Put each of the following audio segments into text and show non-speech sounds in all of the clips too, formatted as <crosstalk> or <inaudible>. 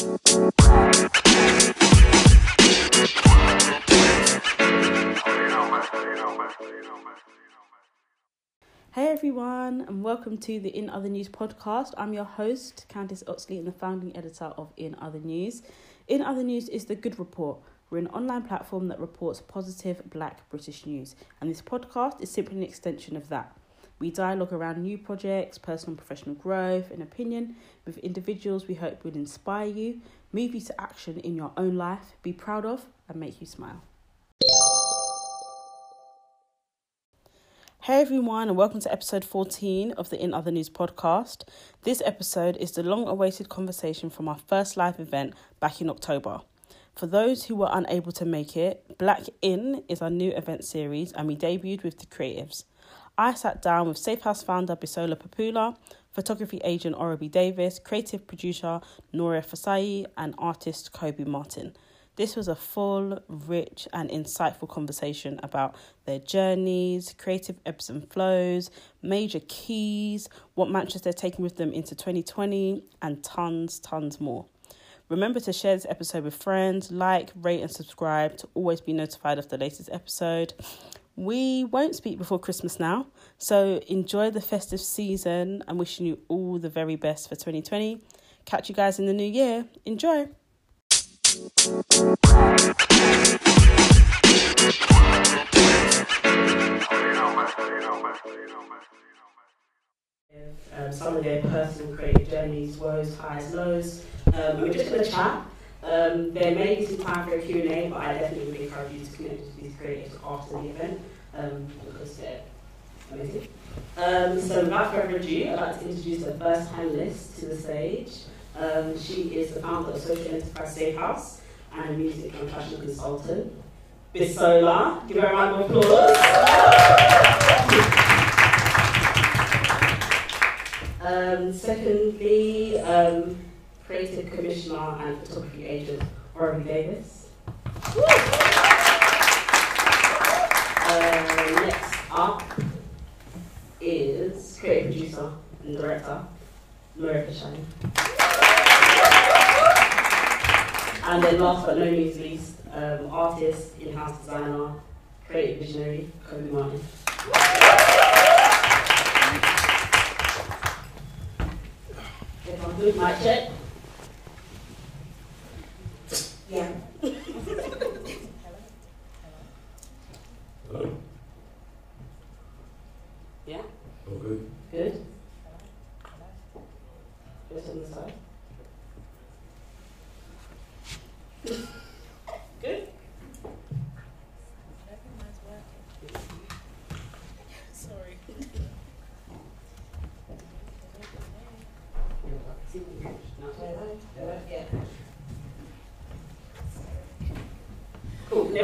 Hey everyone, and welcome to the In Other News podcast. I'm your host, Candice Oxley, and the founding editor of In Other News. In Other News is the Good Report. We're an online platform that reports positive black British news, and this podcast is simply an extension of that. We dialogue around new projects, personal and professional growth, and opinion with individuals we hope will inspire you, move you to action in your own life, be proud of, and make you smile. Hey everyone, and welcome to episode 14 of the In Other News podcast. This episode is the long awaited conversation from our first live event back in October. For those who were unable to make it, Black In is our new event series, and we debuted with the creatives. I sat down with Safe House founder Bisola Papula, photography agent Orobi Davis, creative producer Nora Fasai, and artist Kobe Martin. This was a full, rich, and insightful conversation about their journeys, creative ebbs and flows, major keys, what mantras they're taking with them into 2020, and tons, tons more. Remember to share this episode with friends, like, rate, and subscribe to always be notified of the latest episode. We won't speak before Christmas now, so enjoy the festive season I'm wishing you all the very best for 2020. Catch you guys in the new year. Enjoy. Um, some of their personal creative journeys, woes, highs, lows. Um, we're just going to chat. Um, there may be some time for a Q&A, but I definitely would encourage you to connect with these creators after the event um, because they're amazing. Um, so without further ado, I'd like to introduce the first panelist to the stage. Um, she is the founder of social enterprise Safe House and a music and fashion consultant. Bisola, give her a round of applause. Um, secondly, um, creative commissioner and photography agent Orobi Davis. Uh, next up is creative producer and director Marika Shine. And then last but no means least, um, artist, in-house designer, creative visionary, Kobe Martin. Good? Mic check. Yeah. Hello? Yeah. All good? Good. Just on the side. Good. Sorry.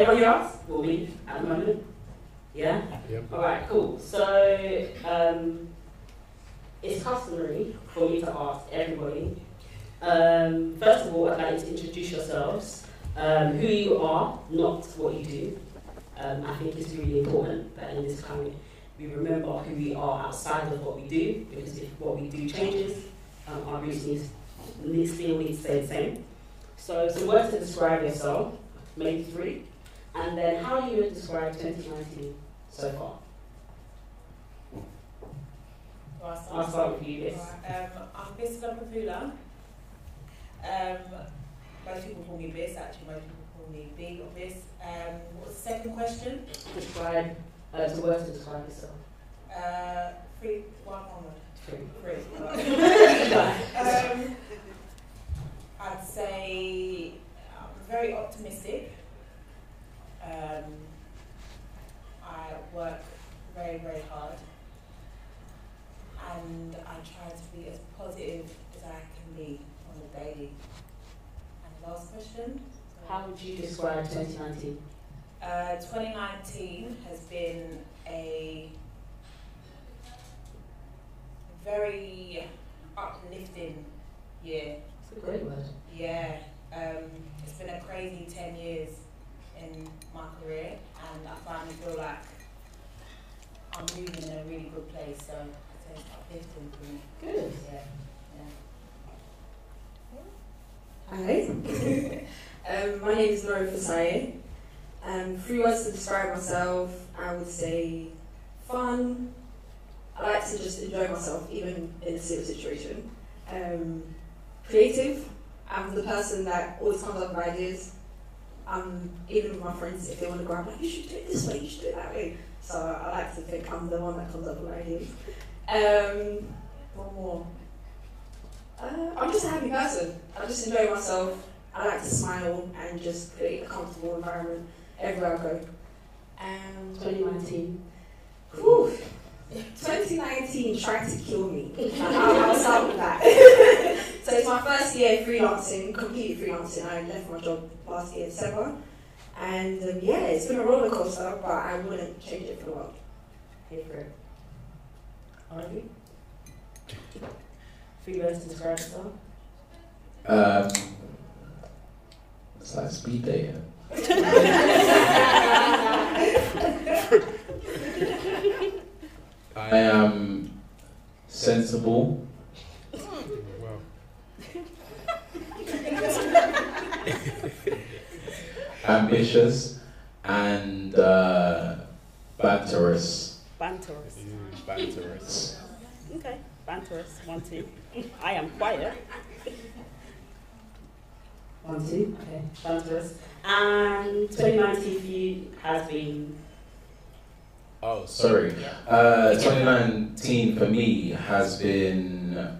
Can everyone? Will we at the moment? Yeah? Yep. Alright, cool. So, um, it's customary for me to ask everybody. Um, first of all, I'd like you to introduce yourselves, um, who you are, not what you do. Um, I think it's really important that in this climate we remember who we are outside of what we do, because if what we do changes, um, our roots need, need still need to stay the same. So, some words to describe yourself, maybe three, and then how you would describe 2019 so far. I'll start with you, Liz. Um, I'm Bisola Papula. Um, most people call me Bis, actually most people call me B or Bis. Um, what's the second question? Describe, uh, some words to describe yourself. Uh, three, one, word. Three. Three. <laughs> um, I'd say I'm very optimistic. Um, I work very, very hard. And I try to be as positive as I can be on the daily. And last question? How would you describe 2019? Uh, 2019 has been a very uplifting year. It's a great word. Yeah, um, it's been a crazy 10 years in my career, and I finally feel like I'm moving in a really good place, so say it's uplifting for me. Good. Yeah, yeah. Hi. <laughs> um, my name is Nora Fasaye. Um, three words to describe myself, I would say fun. I like to just enjoy myself, even in a serious situation. Um, creative. I'm the person that always comes up with ideas. Um, even with my friends, if they want to grab, like, you should do it this way, you should do it that way. So I like to think I'm the one that comes up with ideas. Um, one more. Uh, I'm just a happy person. I just enjoy myself. I like to smile and just create a comfortable environment everywhere I go. Um, 2019. Whew. 2019 tried to kill me. I'll, I'll start with that. <laughs> so it's my first year freelancing, completely freelancing. I left my job last year, December. And um, yeah, it's been a roller coaster, but I wouldn't change it for the world. Here for it. Argue? Three words to describe yourself. Um, it's like speed dating. <laughs> I am sensible. <laughs> ambitious and uh, banterous. Banterous. Banterous. Okay, banterous. One, two. I am quiet. One, two. Okay, banterous. And 2019 for you has been. Oh, Sorry. Uh, 2019 for me has been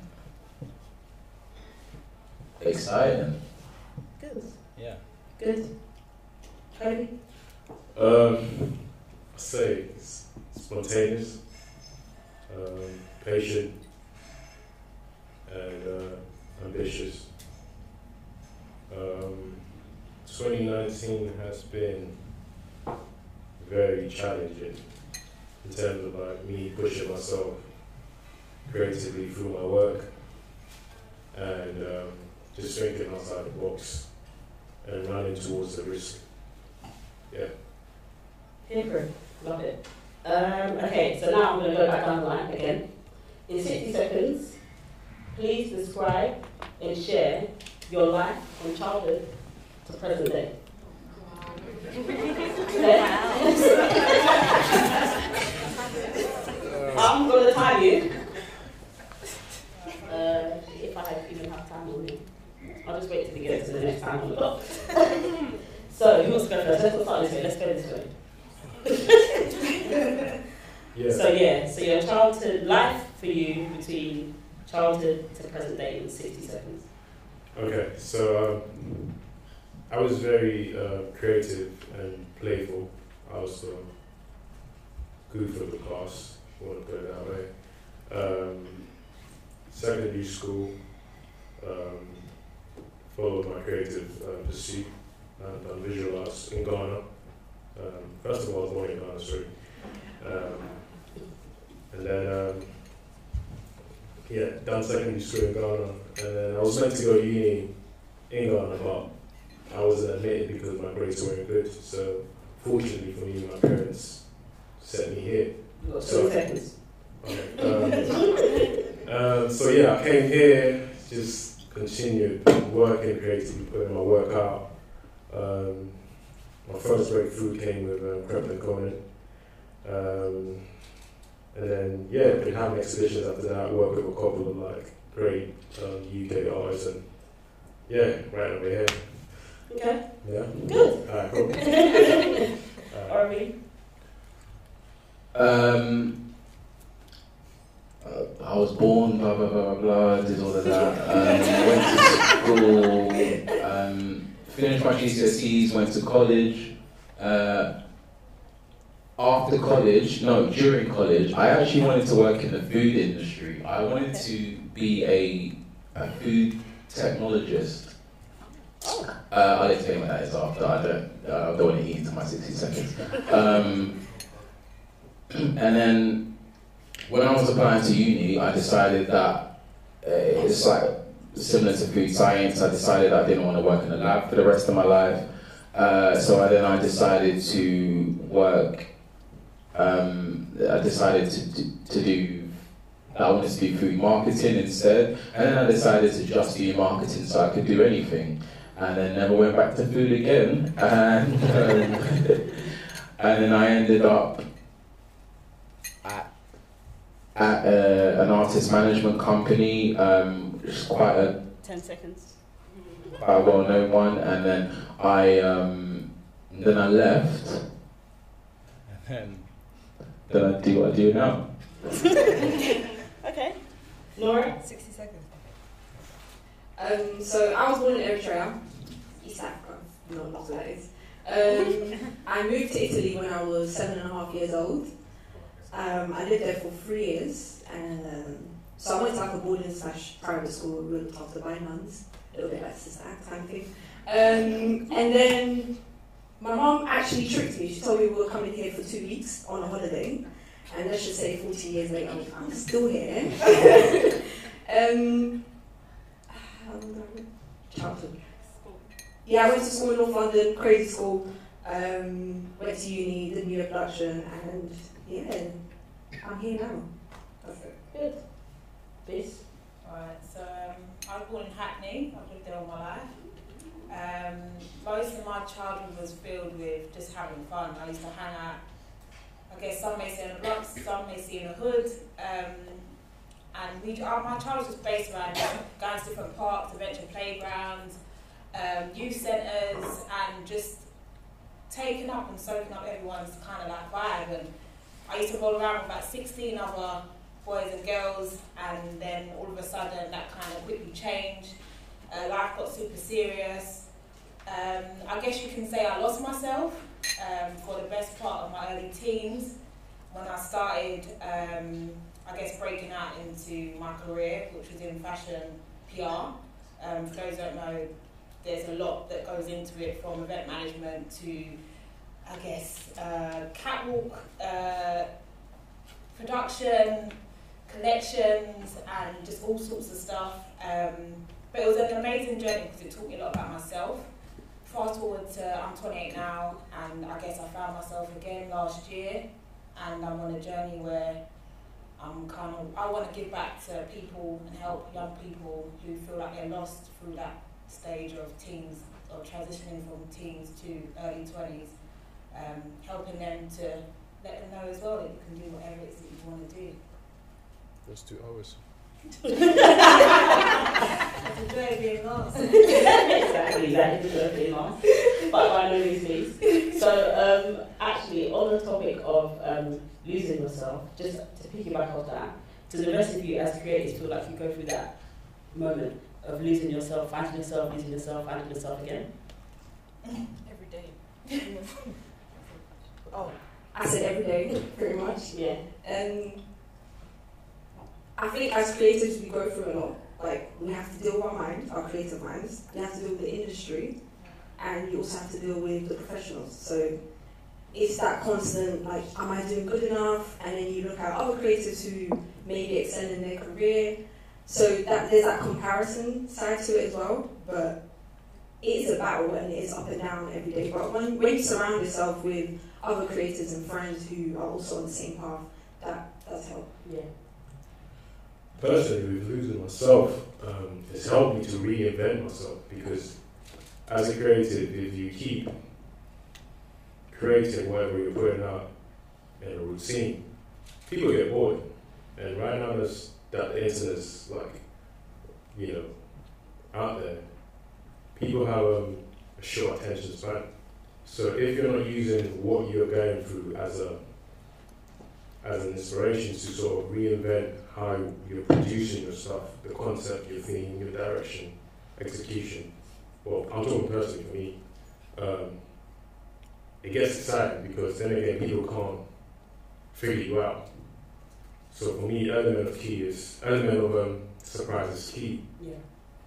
exciting. Good. Yeah. Good. Cody? Um, I say spontaneous, um, patient, and uh, ambitious. Um, 2019 has been very challenging in terms of like me pushing myself creatively through my work and um, just thinking outside the box and running towards the risk. Yeah. Hypocrite. Love it. Um, okay, so now I'm going to go back down the line again. In 60 seconds, please describe and share your life from childhood to present day. <laughs> I'm going to time you. Uh, if I even have time on me. I'll just wait till we get to the next time on the clock. so, who wants to go first? Let's not start this way. Let's go this way. <laughs> Yeah. So yeah, so your childhood life for you between childhood to present day in 60 seconds. Okay, so um, I was very uh, creative and playful. I was the goof of the class, if you want to put it that way. Um, secondary school, um, followed my creative uh, pursuit and done visual arts in Ghana. Um, first of all, I was born in Ghana, sorry. Um, and then, um, yeah, done secondary school in Ghana. And then I was meant to go to uni in Ghana, but I wasn't admitted because my grades weren't good. So, fortunately for me, my parents set me here. So- Okay. <laughs> Um, um, so yeah, I came here, just continued working creatively, putting my work out. Um, my first breakthrough came with um, Krept and Konan. Um, and then yeah, been having exhibitions after that, work with a couple of like great um, UK artists and yeah, right over here. Okay, Yeah. good. Alright, cool. <laughs> <laughs> Alright. Army, Um, uh, I was born, blah blah blah blah blah. Did all of that. Um, went to school. Um, finished my GCSEs. Went to college. Uh, after college, no, during college, I actually wanted to work in the food industry. I wanted to be a, a food technologist. Uh, I'll explain what that is after. I don't, uh, I don't want to eat into my 60 seconds. Um, <clears throat> and then when I was applying to uni, I decided that uh, it's like similar to food science. I decided I didn't want to work in a lab for the rest of my life. Uh, so I, then I decided to work. Um, I decided to, to, to do I wanted to do food marketing instead. And then I decided to just do marketing so I could do anything. And then never went back to food again. And, um, <laughs> and then I ended up at uh, an artist management company, um, which is quite a, 10 seconds. quite a well-known one. And then I, um, then I left. And then Then I do what I do now. <laughs> Okay. Laura? 60 seconds. Um, so I was born in Eritrea, East Africa, no, not what that is. Um, <laughs> I moved to Italy when I was seven and a half years old. Um, I lived there for three years, and um, so I went to like a boarding slash private school. We were looked after by a little bit like Sister Act kind of thing. Um, and then my mom actually tricked me. She told me we were coming here for two weeks on a holiday, and let's just say 14 years later, I'm still here. <laughs> um, childhood. Yeah, I went to school in North London, crazy school. Um, went to uni, did media production, and yeah, I'm here now. That's it. Good. This? Alright, so um, I was born in Hackney. I've lived there all my life. Um, most of my childhood was filled with just having fun. I used to hang out. I guess some may say in the blocks, some may see in the hood. Um, and we, our, my childhood was based around going to different parks, adventure playgrounds, um, youth centres, and just taking up and soaking up everyone's kind of like vibe. And I used to roll around with about 16 other boys and girls, and then all of a sudden that kind of quickly changed. Uh, life got super serious. Um, I guess you can say I lost myself um, for the best part of my early teens when I started, um, I guess, breaking out into my career, which was in fashion PR. Um, for those who don't know, there's a lot that goes into it from event management to, I guess, uh, catwalk uh, production, collections, and just all sorts of stuff. Um, but it was an amazing journey because it taught me a lot about myself. Fast forward to I'm 28 now, and I guess I found myself again last year, and I'm on a journey where I'm kind of I want to give back to people and help young people who feel like they're lost through that stage of teens of transitioning from teens to early 20s, um, helping them to let them know as well that you can do whatever it is that you want to do. That's two hours. It's enjoy being lost. exactly, that is a good thing, But by no means least. So, um, actually, on the topic of um, losing yourself, just to piggyback off that, to the rest of you as creators feel like you go through that moment of losing yourself, finding yourself, losing yourself, finding yourself again? Every day. <laughs> Oh, I said every day, <laughs> pretty much. Yeah. And I think as creatives we go through a lot. Like we have to deal with our mind, our creative minds. We have to deal with the industry, and you also have to deal with the professionals. So it's that constant like, am I doing good enough? And then you look at other creatives who maybe excel in their career. So that there's that comparison side to it as well. But it is a battle and it is up and down every day. But when when you surround yourself with other creators and friends who are also on the same path, that does help. Yeah. Personally, with losing myself, um, it's helped me to reinvent myself because as a creative, if you keep creating whatever you're putting out in a routine, people get bored. And right now, there's, that the internet's like, you know, out there, people have um, a short attention span. So if you're not using what you're going through as a as an inspiration to sort of reinvent how you're producing your stuff, the concept, your theme, your direction, execution. Well, I'm talking personally for me. Um, it gets exciting because then again, people can't figure you out. So for me, element of key is element of um, surprise is key. Yeah.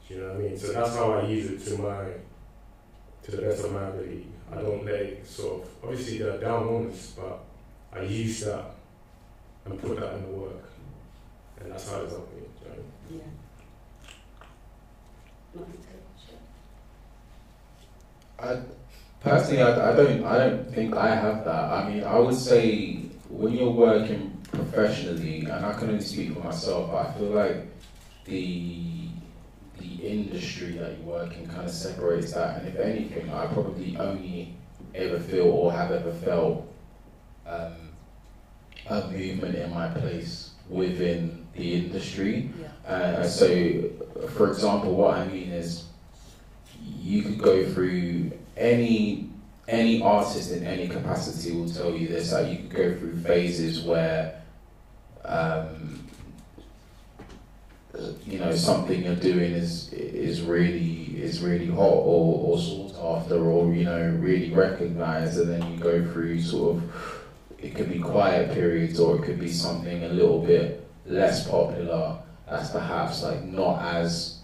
Do you know what I mean? So that's how I use it to my to the best of my ability. I don't let it sort of obviously there are down moments, but I use that and put that in the work. And that's how it's helped me. do you know what I mean? Yeah. Nothing to. I personally, I, I don't, I don't think I have that. I mean, I would say when you're working professionally, and I can only speak for myself, but I feel like the the industry that you work in kind of separates that. And if anything, I probably only ever feel or have ever felt um, a movement in my place within the industry. Yeah. Uh, so, for example, what I mean is, you could go through any any artist in any capacity will tell you this. That you could go through phases where, um, you know, something you're doing is is really is really hot or, or sought after or you know really recognized, and then you go through sort of it could be quiet periods or it could be something a little bit less popular that's perhaps like not as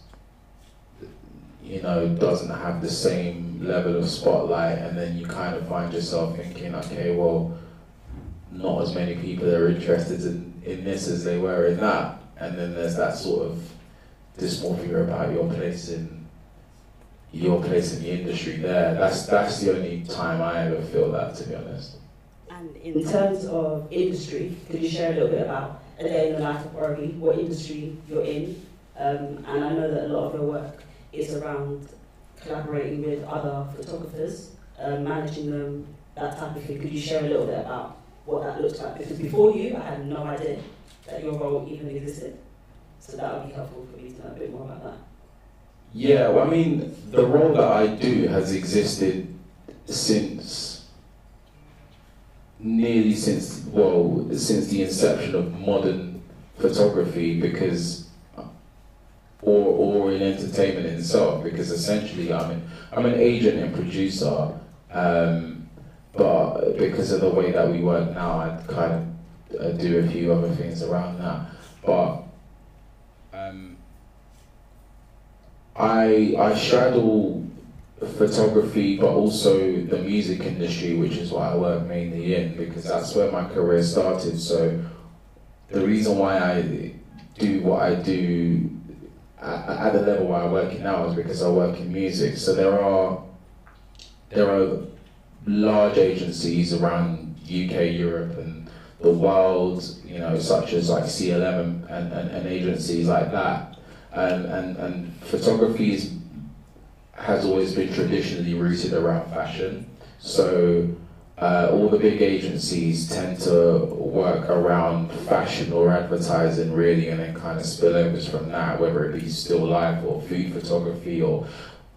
you know doesn't have the same level of spotlight and then you kind of find yourself thinking okay well not as many people are interested in, in this as they were in that and then there's that sort of dysmorphia about your place in your place in the industry there that's that's the only time I ever feel that to be honest And in terms of industry, could you share a little bit about a day in the life of Ori, what industry you're in? Um, and I know that a lot of your work is around collaborating with other photographers, um, managing them, that type of thing. Could you share a little bit about what that looks like? Because before you, I had no idea that your role even existed. So that would be helpful for me to know a bit more about that. Yeah, well, I mean, the role that I do has existed since nearly since well since the inception of modern photography because or or in entertainment itself because essentially I'm an, I'm an agent and producer um, but because of the way that we work now I kind of uh, do a few other things around that but um, I I straddle photography, but also the music industry, which is what I work mainly in, because that's where my career started. So the reason why I do what I do at, at the level where I work in now is because I work in music. So there are there are large agencies around UK, Europe, and the world, you know, such as like CLM and, and, and agencies like that. And, and, and photography is has always been traditionally rooted around fashion. So uh, all the big agencies tend to work around fashion or advertising really and then kind of spillovers from that, whether it be still life or food photography or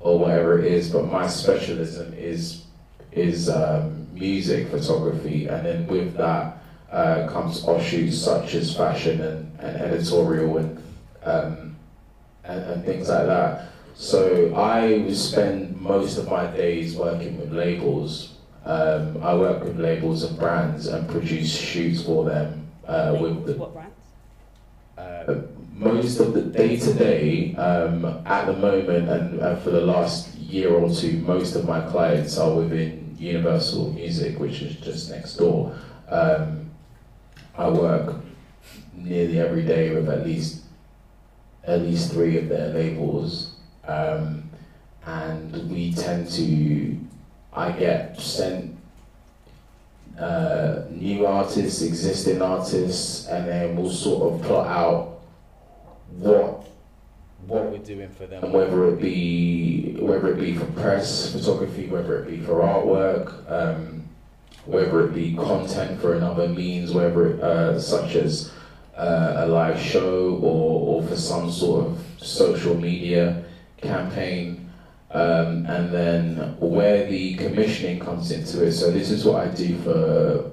or whatever it is. But my specialism is is um, music photography and then with that uh, comes offshoots such as fashion and, and editorial and, um, and and things like that. So I spend most of my days working with labels. Um, I work with labels and brands and produce shoots for them. Uh, with the, what brands? uh, most of the day to day, um, at the moment and, and for the last year or two, most of my clients are within Universal Music, which is just next door. Um, I work nearly every day with at least at least three of their labels um, and we tend to, I get sent uh, new artists, existing artists, and then we'll sort of plot out what what we're doing for them, and whether it be whether it be for press photography, whether it be for artwork, um, whether it be content for another means, whether it, uh, such as uh, a live show or, or for some sort of social media campaign, um, and then where the commissioning comes into it. So this is what I do for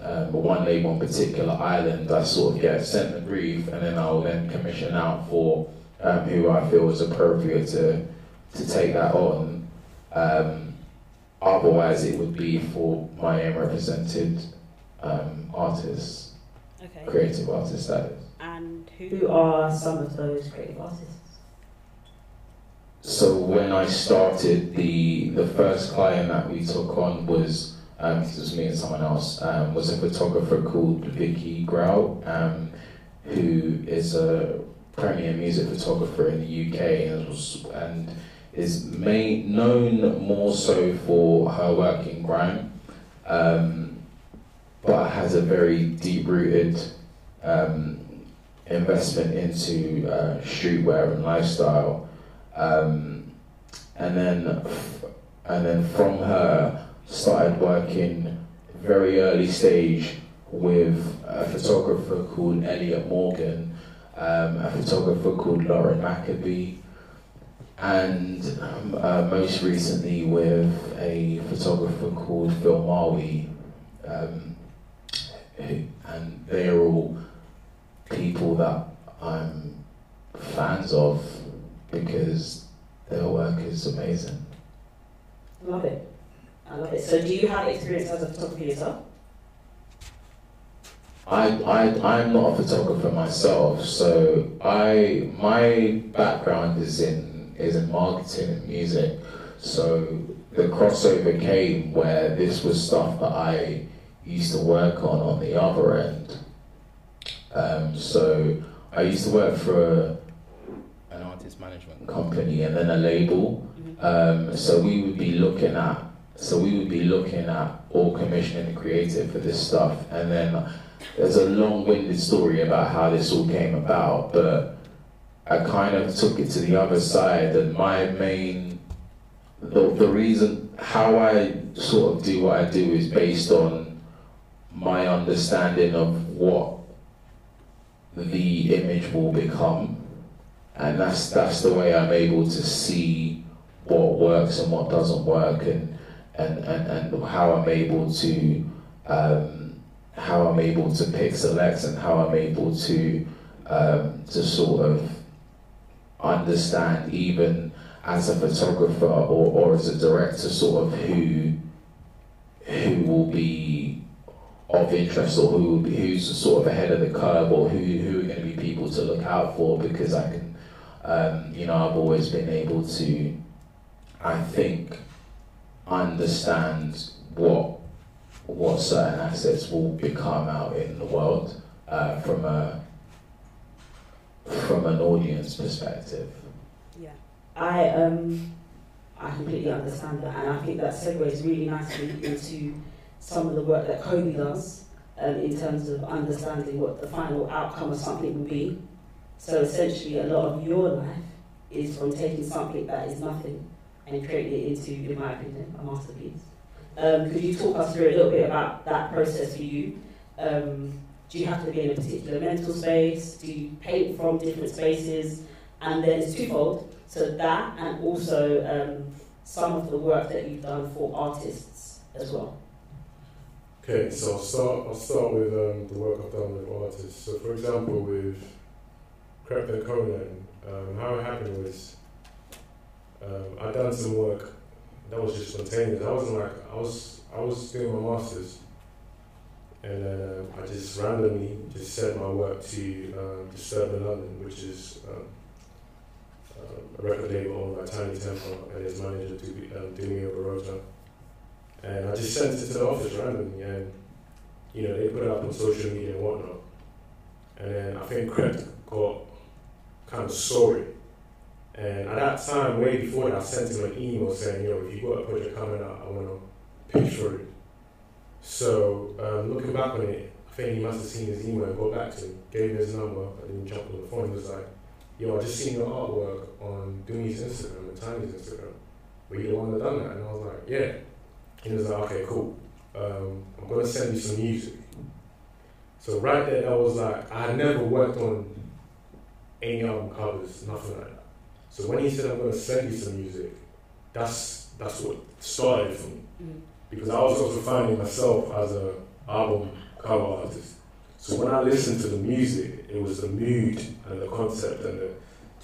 um, one label in particular island. I sort of get sent the brief, and then I'll then commission out for um, who I feel is appropriate to to take that on. Um, otherwise, it would be for my own represented um, artists, Okay. creative artists. That is. And who are some of those creative artists? So when I started, the the first client that we took on was um, it was me and someone else um, was a photographer called Vicky Grout, um, who is a premier music photographer in the UK and, was, and is main, known more so for her work in grime. Um, but has a very deep rooted um, investment into uh, streetwear and lifestyle. Um, and then, and then from her, started working very early stage with a photographer called Elliot Morgan, um, a photographer called Lauren Maccabee, and um, uh, most recently with a photographer called Phil Marwy. Um, who, and they are all people that I'm fans of because their work is amazing. Love it. I love it. So, do you have experience as a photographer yourself? I, I, I'm not a photographer myself, so I my background is in is in marketing and music. So the crossover came where this was stuff that I used to work on on the other end. Um, so I used to work for an artist management company and then a label. Um, so we would be looking at so we would be looking at all commissioning the creative for this stuff, and then there's a long-winded story about how this all came about, but I kind of took it to the other side, and my main the, the reason how I sort of do what I do is based on my understanding of what the image will become, and that's that's the way I'm able to see what works and what doesn't work, and and and, and how I'm able to um, how I'm able to pick select and how I'm able to um, to sort of understand even as a photographer or, or as a director sort of who who will be of interest or who who's sort of ahead of the curve or who, who are going to be people to look out for because I can um, you know I've always been able to I think understand what what certain assets will become out in the world uh, from a from an audience perspective. Yeah. I um I completely understand that and I think that segues really nicely into some of the work that Kobe does um, in terms of understanding what the final outcome of something will be. So essentially a lot of your life is from taking something that is nothing and creating it into, in my opinion, a masterpiece. Um, could you talk us through a little bit about that process for you? Um, do you have to be in a particular mental space? Do you paint from different spaces? And then it's twofold. So that and also um, some of the work that you've done for artists as well. Okay, so I'll start. I'll start with um, the work I've done with artists. So, for example, with Krept and Konan, um, how it happened was um, I done some work that was just spontaneous. I wasn't like I was. I was doing my masters, and uh, I just randomly just sent my work to um, Disturbing London, which is um, uh, a record label owned by Tinie Tempah and his manager, um, Dumi Oburota. And I just sent it to the office randomly, and you know they put it up on social media and whatnot. And then I think Krept got kind of sorry. And at that time, way before that, I sent him an email saying, yo, if you got a project coming out, I want to pitch for it. So, um, looking back on it, I think he must have seen his email, got back to me, gave me his number, and then jumped on the phone. He was like, yo, I just seen your artwork on Dumi's Instagram and Tinie's Instagram. Were you the one that done that? And I was like, yeah. He was like, okay, cool. Um, I'm going to send you some music. So right there, I was like, I never worked on any album covers, nothing like that. So when he said, I'm to send you some music, that's that's what started for me. Mm. Because I was also finding myself as a album cover artist. So when I listened to the music, it was the mood and the concept and the,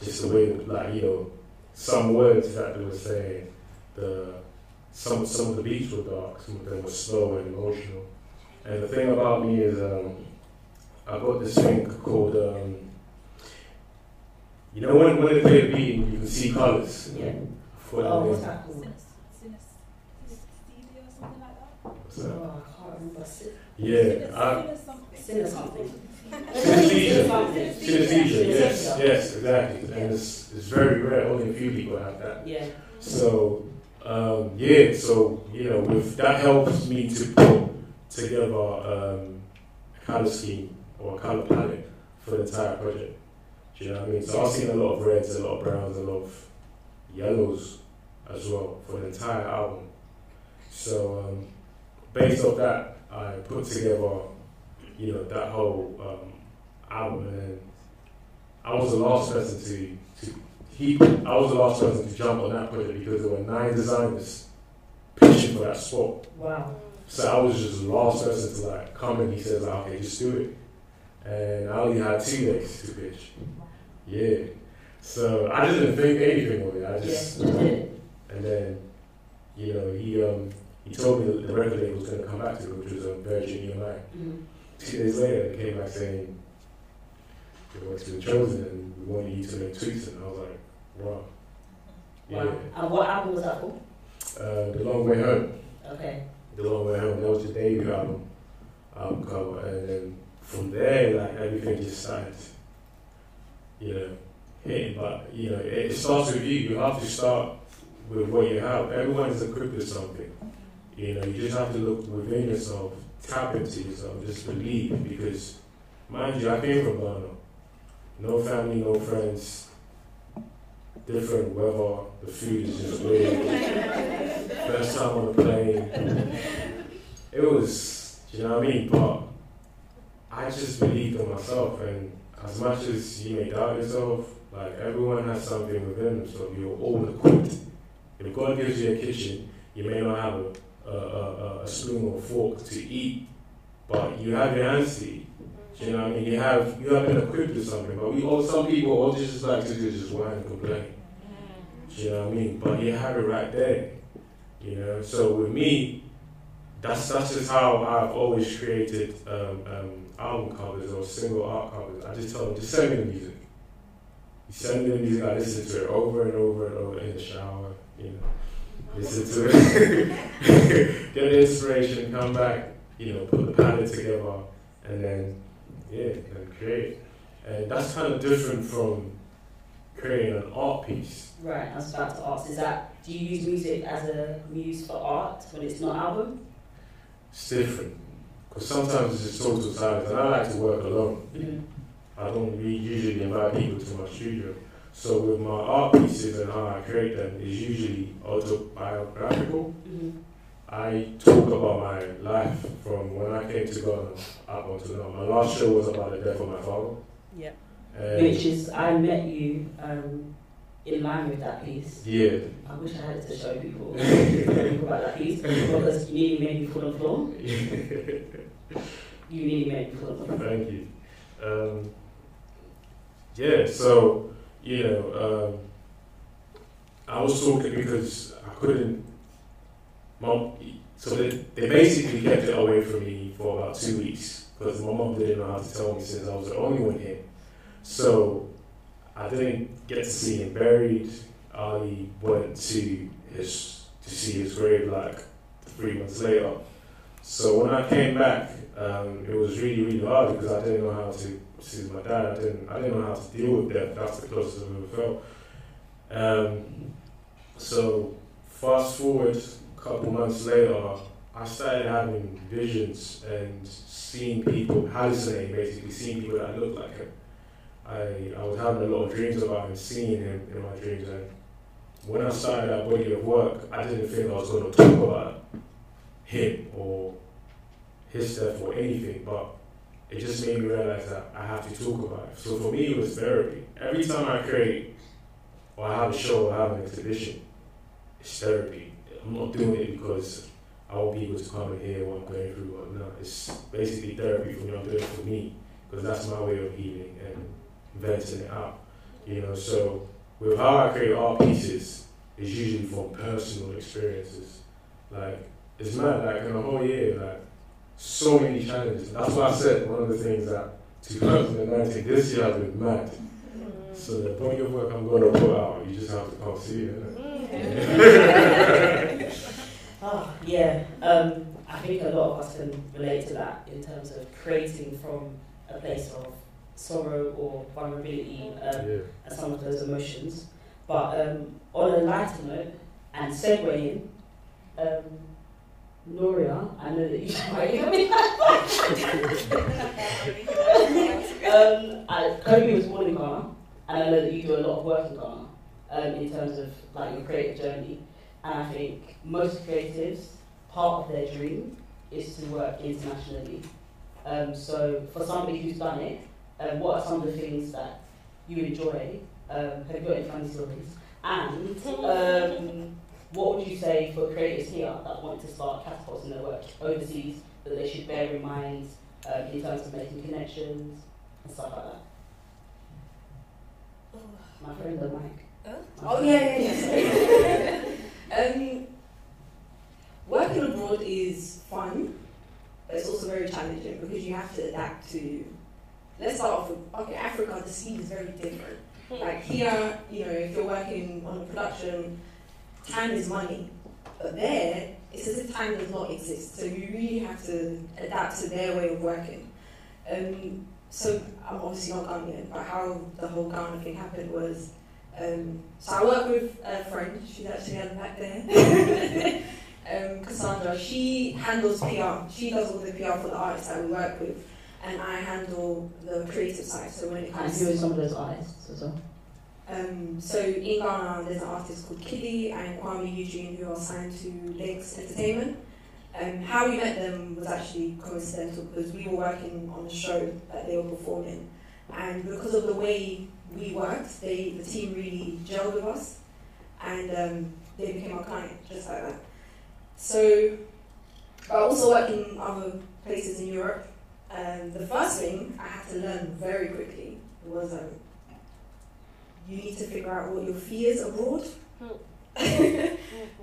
just the way, that, like you know, some words that they were saying. The some some of the beats were dark, some of them were slow and emotional. And the thing about me is, um, I got this thing called, um, you know, when when they play a beat, you can see colors. Yeah. For Oh, what's that called? What's that? Oh, I can't remember. Yeah, I, Sin or something. Synesthesia. Synesthesia, yes, yes, exactly. And it's, it's very rare, only a few people have that. Yeah. So, um, yeah, so, you know, with, that helps me to put together um, a colour scheme or a colour palette for the entire project. Do you know what I mean? So I was seeing a lot of reds, a lot of browns, a lot of yellows as well for the entire album. So um, based off that, I put together, you know, that whole um, album, and I was the last person to to he. I was the last person to jump on that project because there were nine designers pitching for that spot. Wow. So I was just the last person to like come and he says like, okay, just do it. And I only had two days to pitch. Yeah. So I just didn't think anything of it. I just Yeah, and then, you know, he um he told me that the record label was gonna come back to it, which was um, Virgin EMI. Mhm. Two days later they came back saying they were to be chosen and we wanted you to make tweets and I was like, wow. Yeah. Wow. And what album was that for? Uh, the long way home. Okay. The Long Way Home. That was the debut album, album cover, and then from there, like everything just started, you know, hitting. But you know, it, it starts with you. You have to start with what you have. Everyone is equipped with something. You know, you just have to look within yourself, tap into yourself, just believe. Because, mind you, I came from Ghana. No family, no friends. Different weather. The food is just weird. First time on a plane. It was, you know what I mean? But I just believed in myself, and as much as you may doubt yourself, like everyone has something within them, so You're all equipped. If God gives you a kitchen, you may not have a, a, a, spoon or fork to eat, but you have your hands. Do you know what I mean? You have you have been equipped with something, but we all some people all just like to do is just whine and complain. Do you know what I mean? But you have it right there. You know, so with me, that's that's just how I've always created um, um, album covers or single art covers. I just tell them, just send me the music. You send me the music, I listen to it over and over and over in the shower, you know. Listen to it, get inspiration, come back, you know, put the palette together, and then, yeah, and create. And that's kind of different from creating an art piece. Right, I was about to ask, is that, do you use music as a muse for art when it's not album? It's different. Because sometimes it's just total silence, and I like to work alone. Mm-hmm. I don't really usually invite people to my studio. So with my art pieces and how I create them is usually autobiographical. Mm-hmm. I talk about my life from when I came to Ghana up until now. My last show was about the death of my father. Yep. And Which is, I met you um, in line with that piece. yeah, I wish I had it to show people, <laughs> people about that piece because you nearly made me fall on the floor. <laughs> You nearly made me fall on the floor. Thank you. Um, yeah, so, you know, um, I was talking because I couldn't. Mom, so they, they basically kept it away from me for about two weeks because my mom didn't know how to tell me since I was the only one here. So I didn't get to see him buried. I went to his to see his grave like three months later. So when I came back, um, it was really really hard because I didn't know how to see my dad. I didn't I didn't know how to deal with death. That's the closest I've ever felt. Um, so fast forward a couple months later, I started having visions and seeing people hallucinating, basically seeing people that looked like him. I, I was having a lot of dreams about him, seeing him in my dreams, and when I started that body of work, I didn't think I was going to talk about him or his death or anything, but it just made me realize that I have to talk about it. So for me, it was therapy. Every time I create or I have a show or I have an exhibition, it's therapy. I'm not doing it because I want people to come and hear what I'm going through. Or no, it's basically therapy for me. I'm doing it for me because that's my way of healing and venting it out. You know, so with how I create art pieces, it's usually from personal experiences. Like it's mad. Like in a whole year, like so many challenges. That's why I said one of the things that 2019 this year has been mad. So the body of work I'm going to put out, you just have to come see it. <laughs> Ah, yeah. Um, I think a lot of us can relate to that in terms of creating from a place of sorrow or vulnerability um, yeah. and some of those emotions. But um, on a lighter note and segueing, um, Noria, I know that you. um, I, Kobe was born in Ghana, and I know that you do a lot of work in Ghana um, in terms of like your creative journey. And I think most creatives, part of their dream is to work internationally. Um, so for somebody who's done it, um, what are some of the things that you enjoy? Um, have you got any funny stories? And um, what would you say for creators here that want to start catapulting their work overseas that they should bear in mind um, in terms of making connections and stuff like that? My friend the mic. Oh yeah, yeah, yeah. <laughs> um, working abroad is fun, but it's also very challenging because you have to adapt to. Let's start off with okay, Africa. The scene is very different. Like here, you know, if you're working on a production, time is money, but there it's as if time does not exist. So you really have to adapt to their way of working. Um, so I'm obviously not Ghanaian, but how the whole Ghana thing happened was. Um, so I work with a friend, she's actually at the back there. <laughs> um, Cassandra, she handles PR. She does all the PR for the artists that we work with, and I handle the creative side. So when it comes to some of those artists as well? Um, so in Ghana, there's an artist called KiDi and Kuami Eugene who are signed to Lynx Entertainment. Um, how we met them was actually coincidental because we were working on a show that they were performing, and because of the way we worked, they the team really gelled with us, and um, they became our client just like that. So, I also work in other places in Europe. And the first thing I had to learn very quickly was um, you need to figure out what your fee is abroad. Hmm. <laughs>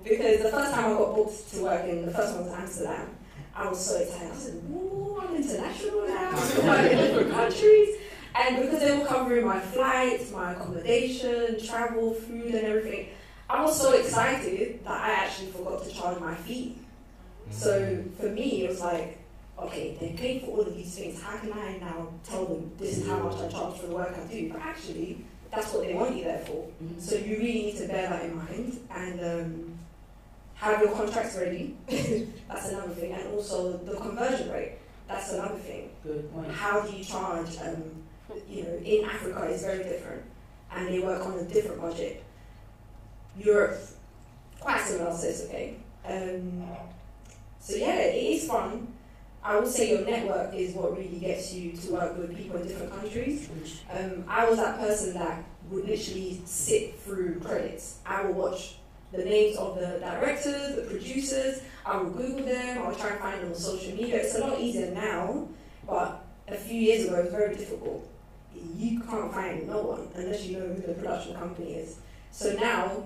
because the first time I got booked to work in, the first one was Amsterdam, I was so excited. I said, "Ooh, I'm international now. <laughs> I'm in different countries." And because they were covering my flights, my accommodation, travel, food, and everything, I was so excited that I actually forgot to charge my fee. So for me, it was like, okay, they paid for all of these things. How can I now tell them this is how much I charge for the work I do? But actually, that's what they want you there for. So you really need to bear that in mind and um, have your contracts ready. <laughs> that's another thing, and also the conversion rate. That's another thing. Good point. How do you charge? Um, you know, in Africa is very different, and they work on a different budget. Europe, quite similar, it's okay. Um, so yeah, it is fun. I would say your network is what really gets you to work with people in different countries. Um, I was that person that would literally sit through credits. I would watch the names of the directors, the producers. I would Google them. I would try and find them on social media. It's a lot easier now, but a few years ago it was very difficult. You can't find no one unless you know who the production company is. So now,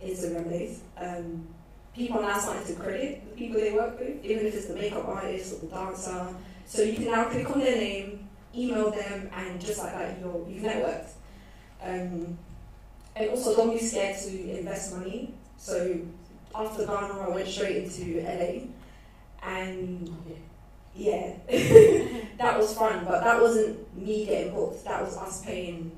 Instagram days. Um, people now starting to credit the people they work with, even if it's the makeup artist or the dancer. So you can now click on their name, email them, and just like that, you're, you've networked. Um, and also, don't be scared to invest money. So after Ghana, I went straight into LA, and yeah, <laughs> that was fun. But that wasn't me getting booked. That was us paying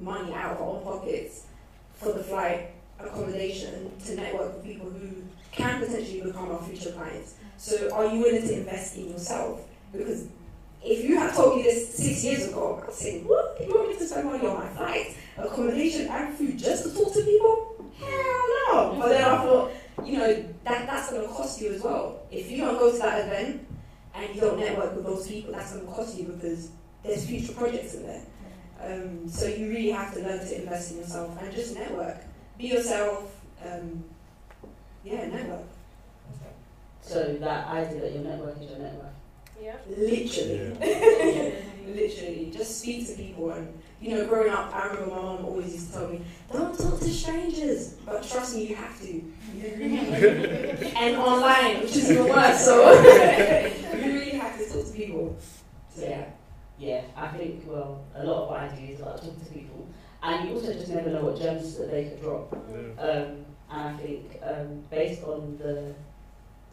money out of our own pockets for the flight, accommodation, to network with people who can potentially become our future clients. So, are you willing to invest in yourself? Because if you had told me this six years ago, I'd say, what? You want me to spend money on my flights, accommodation, and food just to talk to people? Hell no! But then I thought, you know, that, that's going to cost you as well. If you don't go to that event and you don't network with those people, that's going to cost you because there's future projects in there. Um, so you really have to learn to invest in yourself and just network. Be yourself. Um, yeah, network. So that idea that your network is your network. Yeah. Literally. <laughs> Literally. Just speak to people and you know, growing up I remember my mom always used to tell me, Don't talk to strangers but trust me you have to. <laughs> And online, which is even worse, so <laughs> you really have to talk to people. So yeah. Yeah, I think, well, a lot of what I do is like talking to people. And you also just never know what gems that they could drop. Yeah. Um, and I think um, based on the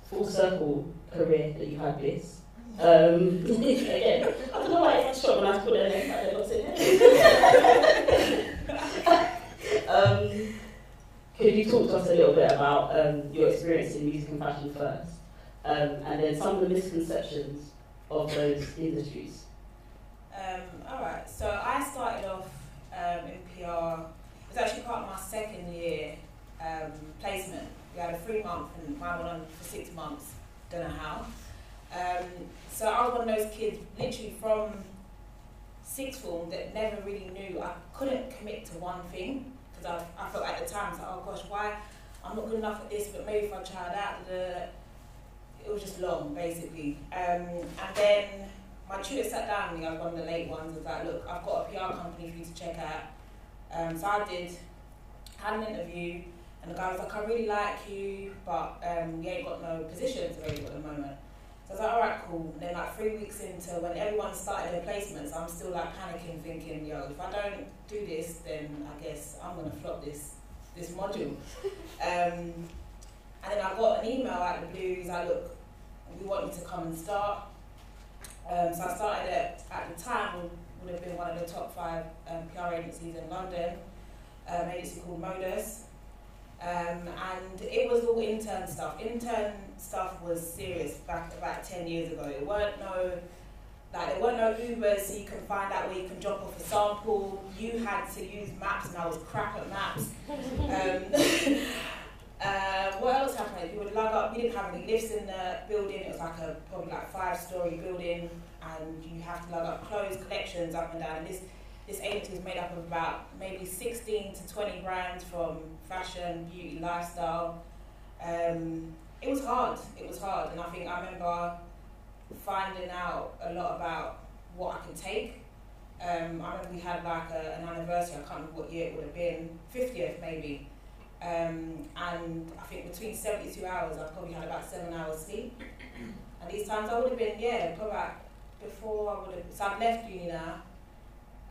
full circle career that you've had this, um, <laughs> again, I don't know why it's shot when I put not saying <laughs> um, Could you talk to us a little bit about um, your experience in music and fashion first? um, and then some of the misconceptions of those industries. Um, all right, so I started off um, in PR. It was actually part of my second year um, placement. We had a three month, and mine went on for six months. Don't know how. Um, so I was one of those kids, literally from sixth form, that never really knew. I couldn't commit to one thing because I, I felt at the time, I was like, oh gosh, why? I'm not good enough at this, but maybe if I tried that, da. it was just long, basically. Um, and then my tutor sat down with me, I was one of the late ones, was like, look, I've got a PR company for you to check out. Um, so I did, had an interview, and the guy was like, I really like you, but um, we ain't got no positions available at the moment. So I was like, all right, cool. And then like three weeks into when everyone started their placements, I'm still like panicking, thinking, yo, if I don't do this, then I guess I'm gonna flop this this module. <laughs> Um, and then I got an email out of the blue. He's like, look, we want you to come and start. Um, so I started at, at the time would, would have been one of the top five um, PR agencies in London, um, agency called Modus. Um, and it was all intern stuff. Intern stuff was serious back about 10 years ago. It weren't no, like there weren't no Ubers so you can find out where you can drop off a sample. You had to use maps and I was crap at maps. Um, <laughs> uh, what else happened? You would lug up, we didn't have any lifts in the building. It was like a probably like five story building and you have to lug up clothes, collections up and down. And this this agency is made up of about maybe 16 to 20 brands from fashion, beauty, lifestyle. Um, it was hard. It was hard, and I think I remember finding out a lot about what I can take. Um, I remember we had like a, an anniversary. I can't remember what year it would have been, 50th maybe. Um, and I think between 72 hours, I probably had about seven hours sleep. <coughs> And these times I would have been, yeah, probably before I would have. So I've left uni now.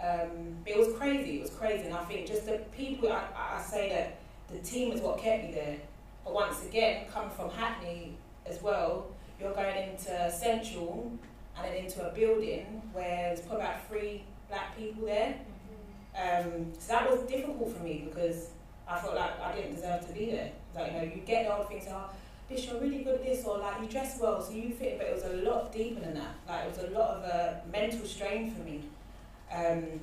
Um, but it was crazy. It was crazy, and I think just the people. I, I say that the team is what kept me there. But once again, coming from Hackney as well, you're going into Central and then into a building where there's probably about three black people there. Um, so that was difficult for me because I felt like I didn't deserve to be there. Like, you know, you get the old things, oh, Bish, you're really good at this, or like, you dress well, so you fit, but it was a lot deeper than that. Like, it was a lot of a mental strain for me. Um,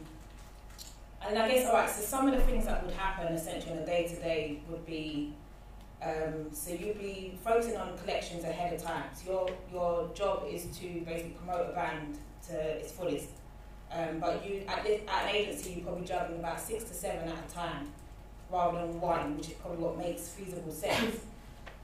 and I guess, all right, so some of the things that would happen essentially on a day to day would be um, so you'd be focusing on collections ahead of time. So your your job is to basically promote a brand to its fullest. Um, but you at, this, at an agency, you're probably juggling about six to seven at a time, rather than one, which is probably what makes feasible sense. <laughs>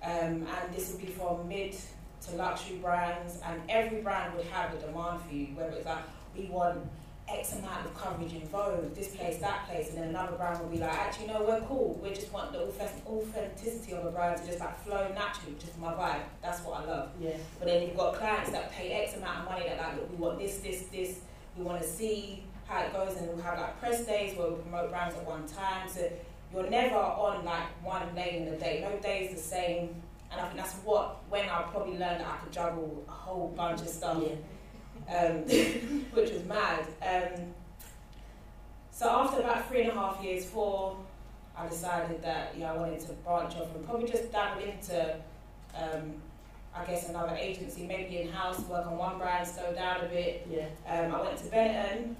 Um, and this would be from mid to luxury brands, and every brand would have a demand for you, whether it's like we want X amount of coverage in Vogue, this place, that place, and then another brand will be like, actually, no, we're cool. We just want the authenticity of a brand to just like flow naturally, which is my vibe. That's what I love. Yeah. But then you've got clients that pay X amount of money that like, look, we want this, this, this. We want to see how it goes, and we'll have like press days where we promote brands at one time. So you're never on like one lane in a day. No day is the same. And I think that's what when I probably learned that I could juggle a whole bunch of stuff Yeah. Um, <coughs> which was mad. Um, so after about three and a half years, four, I decided that yeah, I wanted to branch off and probably just dabble into, um, I guess, another agency, maybe in house, work on one brand, slow down a bit. Yeah. Um, I went to Benetton,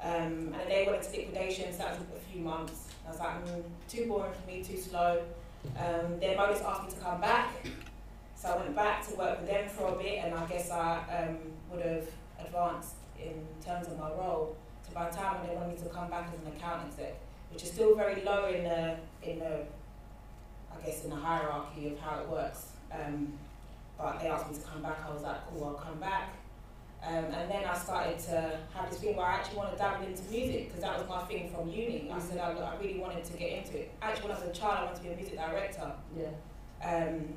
um, and they went into liquidation, so that a few months. I was like, mm, too boring for me, too slow. Um, then Modus asked me to come back, so I went back to work with them for a bit, and I guess I um, would have advanced in terms of my role. So by the time when they wanted me to come back as an account exec, which is still very low in the in the I guess in the hierarchy of how it works. Um, but they asked me to come back. I was like, cool, I'll come back. Um, and then I started to have this thing where I actually want to dabble into music because that was my thing from uni. I said I, I really wanted to get into it. Actually, when I was a child, I wanted to be a music director. Yeah. Um,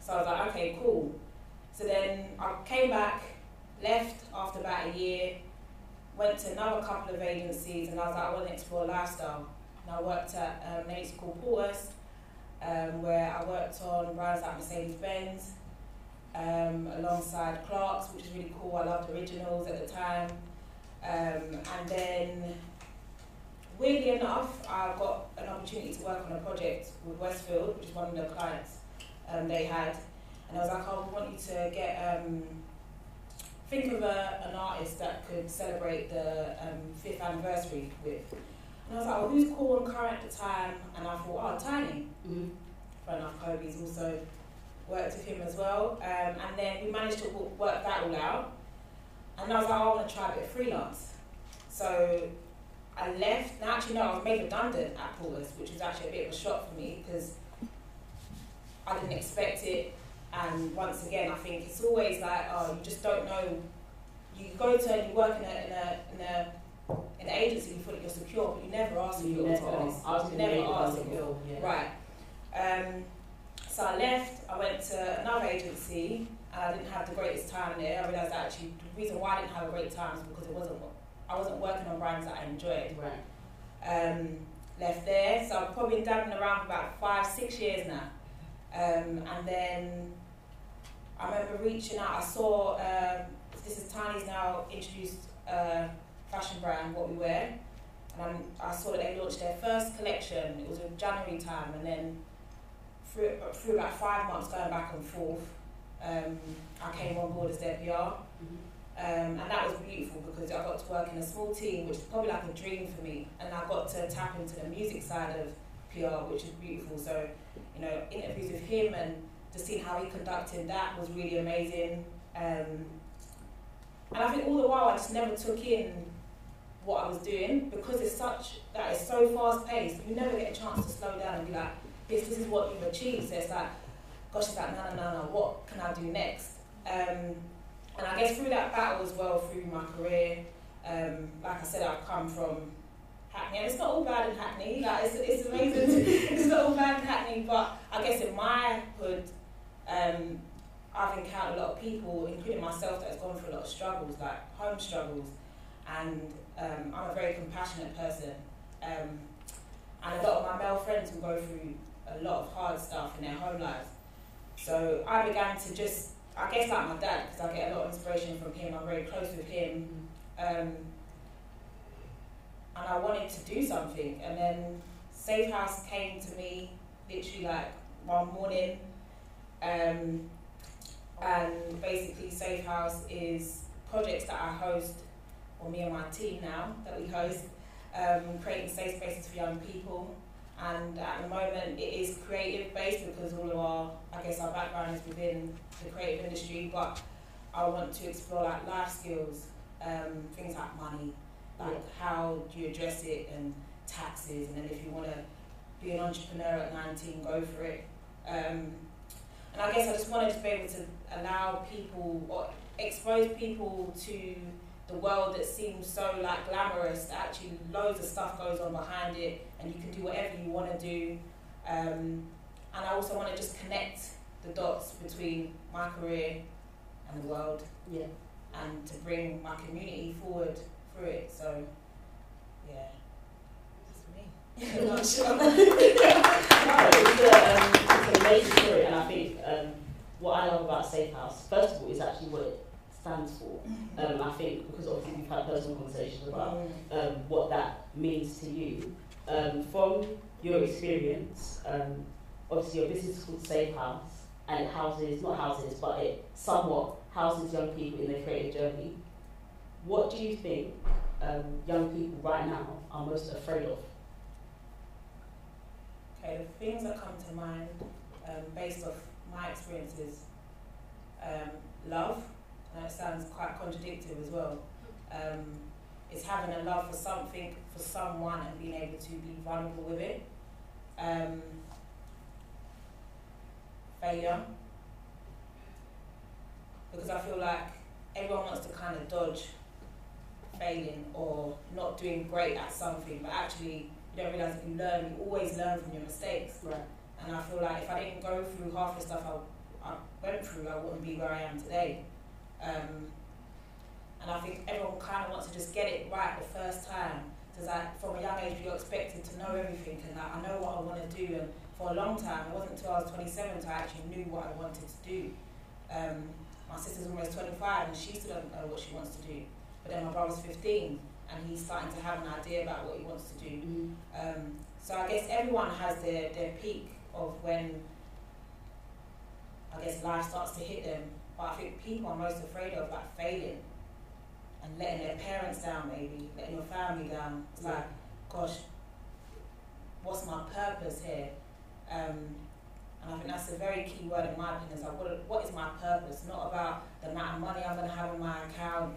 so I was like, okay, cool. So then I came back, left after about a year, went to another couple of agencies, and I was like, I want to explore lifestyle. And I worked at um, an agency called Porter's, um, where I worked on brands like Mercedes Benz, um, alongside Clarks, which is really cool. I loved originals at the time. Um, and then, weirdly enough, I got an opportunity to work on a project with Westfield, which is one of the clients um, they had. And I was like, oh, I want you to get, um, think of a, an artist that could celebrate the um, fifth anniversary with. And I was like, oh, who's cool and current at the time? And I thought, oh, Tinie. Mhm. Fair enough, Kobe's also worked with him as well. Um, and then we managed to work that all out. And I was like, oh, I want to try a bit of freelance. So I left. Now, actually, no, I was made redundant at Paulus, which was actually a bit of a shock for me because I didn't expect it. And once again, I think it's always like, oh, you just don't know. You go to you work in a in a in a in agency, you feel like you're secure, but you never are You secure. to be never honest. Was You never it secure. secure. Yeah. Right. Um, so I left. I went to another agency, and I didn't have the greatest time there. I realised that actually the reason why I didn't have a great time is because it wasn't. I wasn't working on brands that I enjoyed. Right. Um, left there, so I've probably been dabbling around for about five, six years now. Um, and then I remember reaching out. I saw um, this is Tinie's now introduced a fashion brand, What We Wear, and I'm, I saw that they launched their first collection. It was in January time, and then through, through about five months going back and forth, um, I came on board as their PR. Mhm. Um, and that was beautiful because I got to work in a small team, which is probably like a dream for me. And I got to tap into the music side of PR, which is beautiful. So, you know, interviews with him and just seeing how he conducted that was really amazing. Um, and I think all the while I just never took in what I was doing because it's such that it's so fast paced. You never get a chance to slow down and be like, this, this is what you've achieved. So it's like, gosh, it's like, no, no, no, no. What can I do next? Um, and I guess through that battle as well, through my career, um, like I said, I've come from Hackney, and it's not all bad in Hackney. Like it's, it's amazing. <laughs> it's not all bad in Hackney, but I guess in my hood, um, I've encountered a lot of people, including myself, that has gone through a lot of struggles, like home struggles, and um, I'm a very compassionate person. Um, and a lot of my male friends will go through a lot of hard stuff in their home lives. So I began to just I guess like my dad, because I get a lot of inspiration from him. I'm very close with him, um, and I wanted to do something. And then Safe House came to me literally like one morning, um, and basically Safe House is projects that I host, or me and my team now that we host, um, creating safe spaces for young people. And at the moment, it is creative based because all of our, I guess, our background is within the creative industry. But I want to explore like life skills, um, things like money, like how do you address it, and taxes, and then if you want to be an entrepreneur at 19, go for it. Um, and I guess I just wanted to be able to allow people or expose people to the world that seems so like glamorous. Actually, loads of stuff goes on behind it, and you can do whatever you want to do. Um, and I also want to just connect the dots between my career and the world, Yeah. and to bring my community forward through it. So, yeah, no, it's a, amazing story, and I think what I love about Safe House, first of all, is actually what it stands for. I think because obviously we've had personal conversations about what that means to you. From your experience, obviously your business is called Safe House, and it houses, not houses, but it somewhat houses young people in their creative journey. What do you think um, young people right now are most afraid of? Okay, the things that come to mind um, based off my experiences, um, love, and it sounds quite contradictory as well. Um, it's having a love for something, for someone, and being able to be vulnerable with it. Um, failure, because I feel like everyone wants to kind of dodge failing or not doing great at something, but actually you don't realize if you learn, you always learn from your mistakes. Right. And I feel like if I didn't go through half the stuff I, I went through, I wouldn't be where I am today. Um, and I think everyone kind of wants to just get it right the first time. Because like from a young age, you're expected to know everything, and like, I know what I want to do. And for a long time, it wasn't until I was 27 until I actually knew what I wanted to do. Um, my sister's almost 25, and she still doesn't know what she wants to do. But then my brother's 15, and he's starting to have an idea about what he wants to do. Um, so I guess everyone has their, their peak of when I guess guess life starts to hit them. But I think people are most afraid of like failing and letting their parents down, maybe letting your family down. It's like, gosh, what's my purpose here? Um, and I think that's a very key word in my opinion. Is like, what, what is my purpose? Not about the amount of money I'm going to have in my account.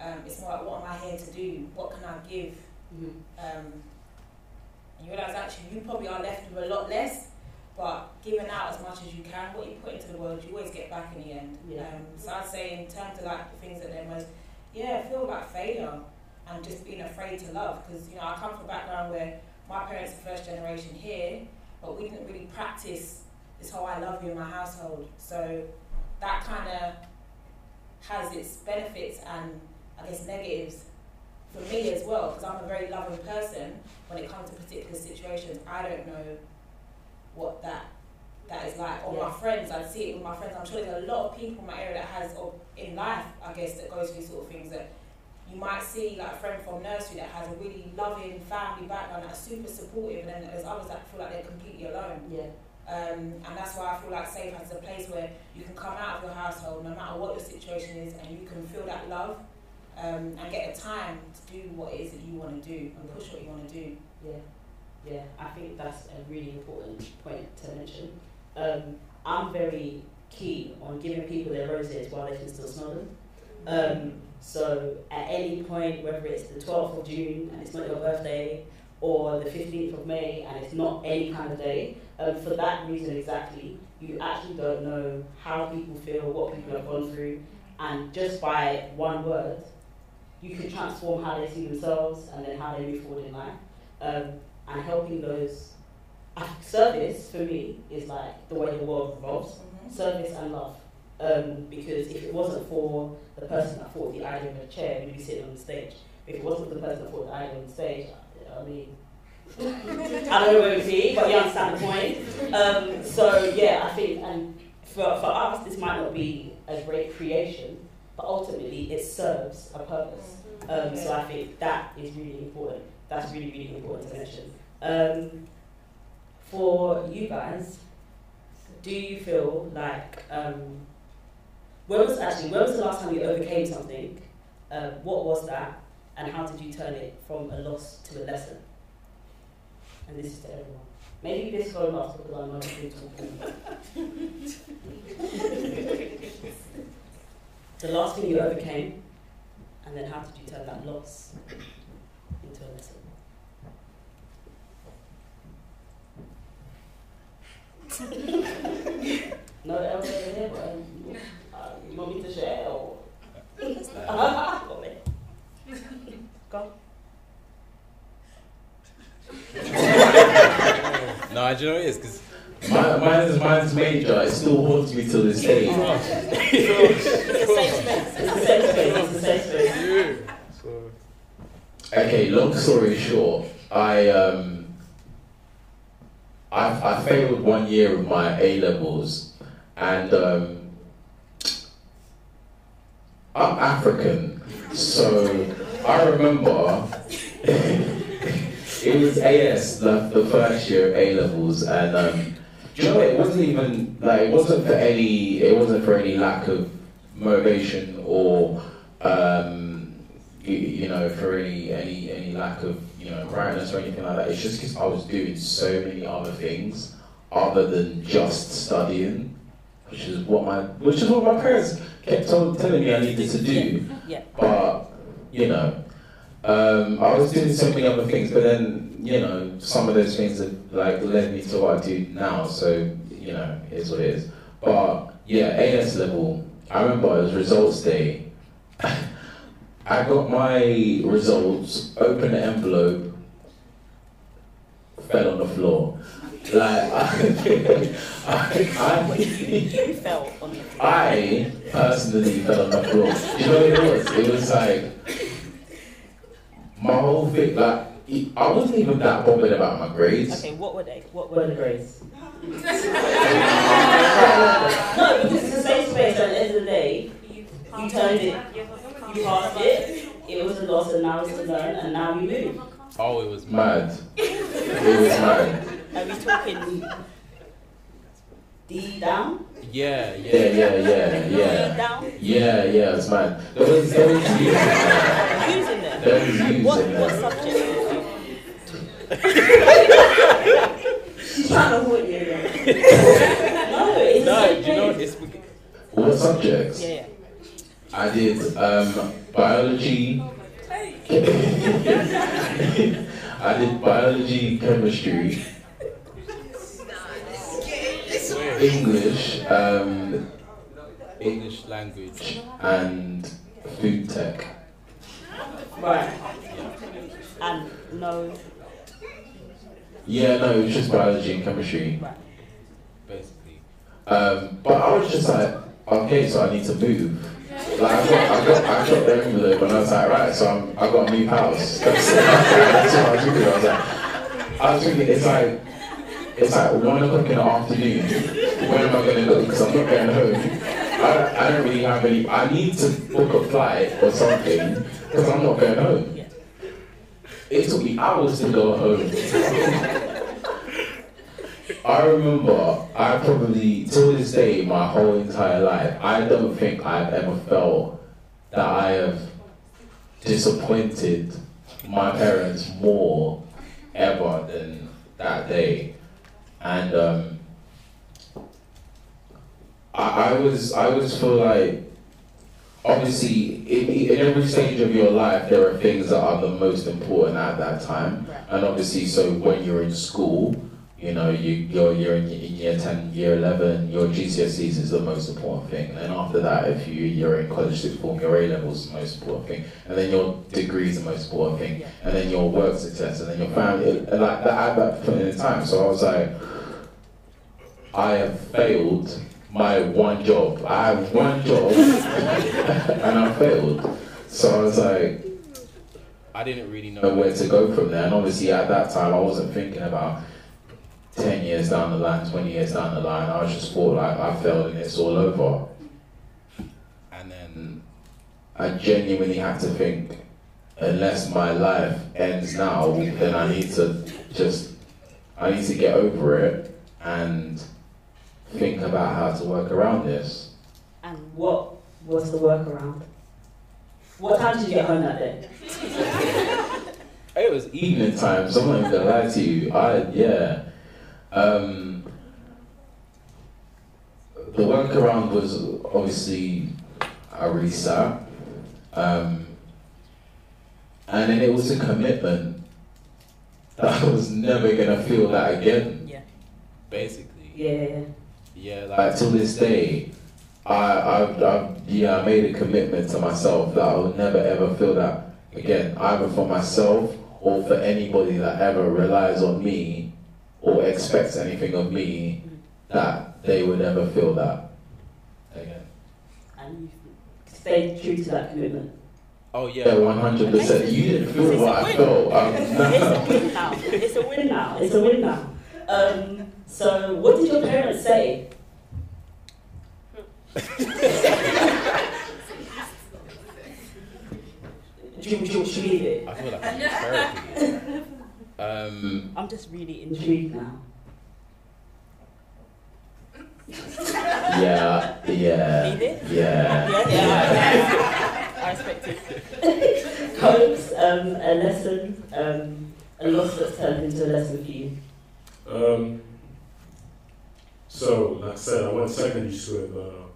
Um, it's more like, what am I here to do? What can I give? Mhm. Um, and you realise actually you probably are left with a lot less, but giving out as much as you can, what you put into the world, you always get back in the end. Yeah. Um, so I'd say in terms of like the things that they're most, yeah, I feel like failure and just being afraid to love because you know I come from a background where my parents are first generation here, but we didn't really practice this whole I love you in my household. So that kind of has its benefits and I guess negatives for me as well because I'm a very loving person. When it comes to particular situations, I don't know what that that is like. Or my friends, I see it with my friends. I'm sure there's a lot of people in my area that has, or in life, I guess, that goes through sort of things that you might see like a friend from nursery that has a really loving family background that's super supportive, and then there's others that feel like they're completely alone. Yeah. Um, and that's why I feel like Safe is a place where you can come out of your household, no matter what your situation is, and you can feel that love um, and get the time to do what it is that you want to do and push what you want to do. Yeah, yeah, I think that's a really important point to mention. Um, I'm very keen on giving people their roses while they can still smell them. Um, so at any point, whether it's the 12th of June and it's not your birthday, or the 15th of May and it's not any kind of day, um, for that reason exactly, you actually don't know how people feel, what people have gone through, and just by one word, you can transform how they see themselves and then how they move forward in life um, and helping those. Uh, service for me is like the way the world revolves. Service and love. Um, because if it wasn't for the person that thought the idea of a chair, we'd be sitting on the stage. If it wasn't for the person that thought the idea on the stage, I mean, <laughs> I don't know where we'd be, but you understand the point. Um, so yeah, I think, and for, for us, this might not be a great creation, but ultimately it serves a purpose. Um, so I think that is really important. That's really, really important to mention. Um, for you guys, do you feel like um, when was actually when was the last time you overcame something? Uh, what was that, and how did you turn it from a loss to a lesson? And this is to everyone. Maybe this go last because I'm not really talking. <laughs> the last thing you overcame, and then how did you turn that loss into a lesson? <laughs> no else over here, but um, uh, you want me to share or? <laughs> Go on, Go. No, do you know what it is? Because Mine, mine's, mine's major. It still haunts me till this day. It's a safe space. It's a safe space. It's a safe space. you. So, Okay, long story short, I um, I, I failed one year of my A levels, and um, I'm African, so I remember <laughs> it was AS the, the first year of A levels, and um, you know it wasn't even like it wasn't for any it wasn't for any lack of motivation or um, you, you know for any any any lack of you know brightness or anything like that. It's just because I was doing so many other things other than just studying, which is what my which is what my parents kept told, telling me I needed to do. Yeah. But you know, um, I was doing so many other things, but then you know some of those things have like led me to what I do now. So you know, it's what it is. But yeah, AS level. I remember it was results day. <laughs> I got my results, opened the envelope, fell on the floor. Like I, <laughs> I, You fell on the floor. I personally fell on the floor. You know what it was? It was like my whole thing. Like I wasn't even that bothered about my grades. Okay, what were they? What were the grades? <laughs> <laughs> no, because it's a safe space. At the end of the day, you turned it, you passed it. It was a loss, and now it's to learn, and now we move. oh, it was mad. Mad. It was mad. Are we talking D down. Yeah, Yeah, yeah, yeah, D yeah. down. Yeah, yeah, it's mad. There was, there was <laughs> U's in there. Using them. There was U's What, in what subject? She's <laughs> trying to haunt you <laughs> no, it's No, do you know it's What subjects? Yeah, yeah. I did um, biology. <laughs> I did biology, chemistry, English, um, English language. and food tech. Right. And no. Yeah, no, it was just biology and chemistry. Basically. Um, but I was just like, okay, so I need to move. Like I got, I got, I got the envelope, and I was like, right, so I'm, I got to move house. That's, that's what I was thinking. I was like, I was thinking, it's like, it's like one o'clock in the afternoon. Where am I going to go? Because I'm not getting home. I, I don't really have any. I need to book a flight or something because I'm not going home. It took me hours to go home. I remember, I probably, till this day, my whole entire life, I don't think I've ever felt that I have disappointed my parents more ever than that day. And um, I, I was, I always feel like, obviously, in, in every stage of your life, there are things that are the most important at that time. And obviously, so when you're in school, you know, you, you're, you're in, in year 10, year 11, your GCSEs is the most important thing. And then after that, if you, you're in college sixth form, your A levels is the most important thing. And then your degree is the most important thing. And then your work success, and then your family. And like that at that point in time. So I was like, I have failed my one job. I have one job, <laughs> and I failed. So I was like, I didn't really know where to go from there. And obviously, at that time, I wasn't thinking about 10 years down the line, 20 years down the line. I was just thought like I failed and it's all over. And then I genuinely had to think, unless my life ends now, then I need to just, I need to get over it and think about how to work around this. And what was the workaround? What time did you get home that day? <laughs> It was evening time, so I'm not even gonna lie to you. I yeah. Um, the workaround was obviously I resat. Um, and then it was a commitment that I was never gonna feel that again. Yeah. basically, Yeah. yeah, like Like till this day, I, I, I yeah, I made a commitment to myself that I would never ever feel that again, either for myself or for anybody that ever relies on me or expects anything of me, that they would ever feel that again. And you stayed true to that commitment. oh Yeah, yeah, one hundred percent. You didn't feel what I felt. <laughs> Um, It's a win now. It's a win now. It's a win now. Um, so, what did your parents say? Should, should, should we leave it? I feel like I'm therapy. <laughs> Um, I'm just really intrigued. Intrigued now. yeah, yeah, Leave it? yeah. Yeah, yeah. I respect it. Codes, um, a lesson, um, a loss that's turned into a lesson for you. Um, so, like I said, I went to secondary school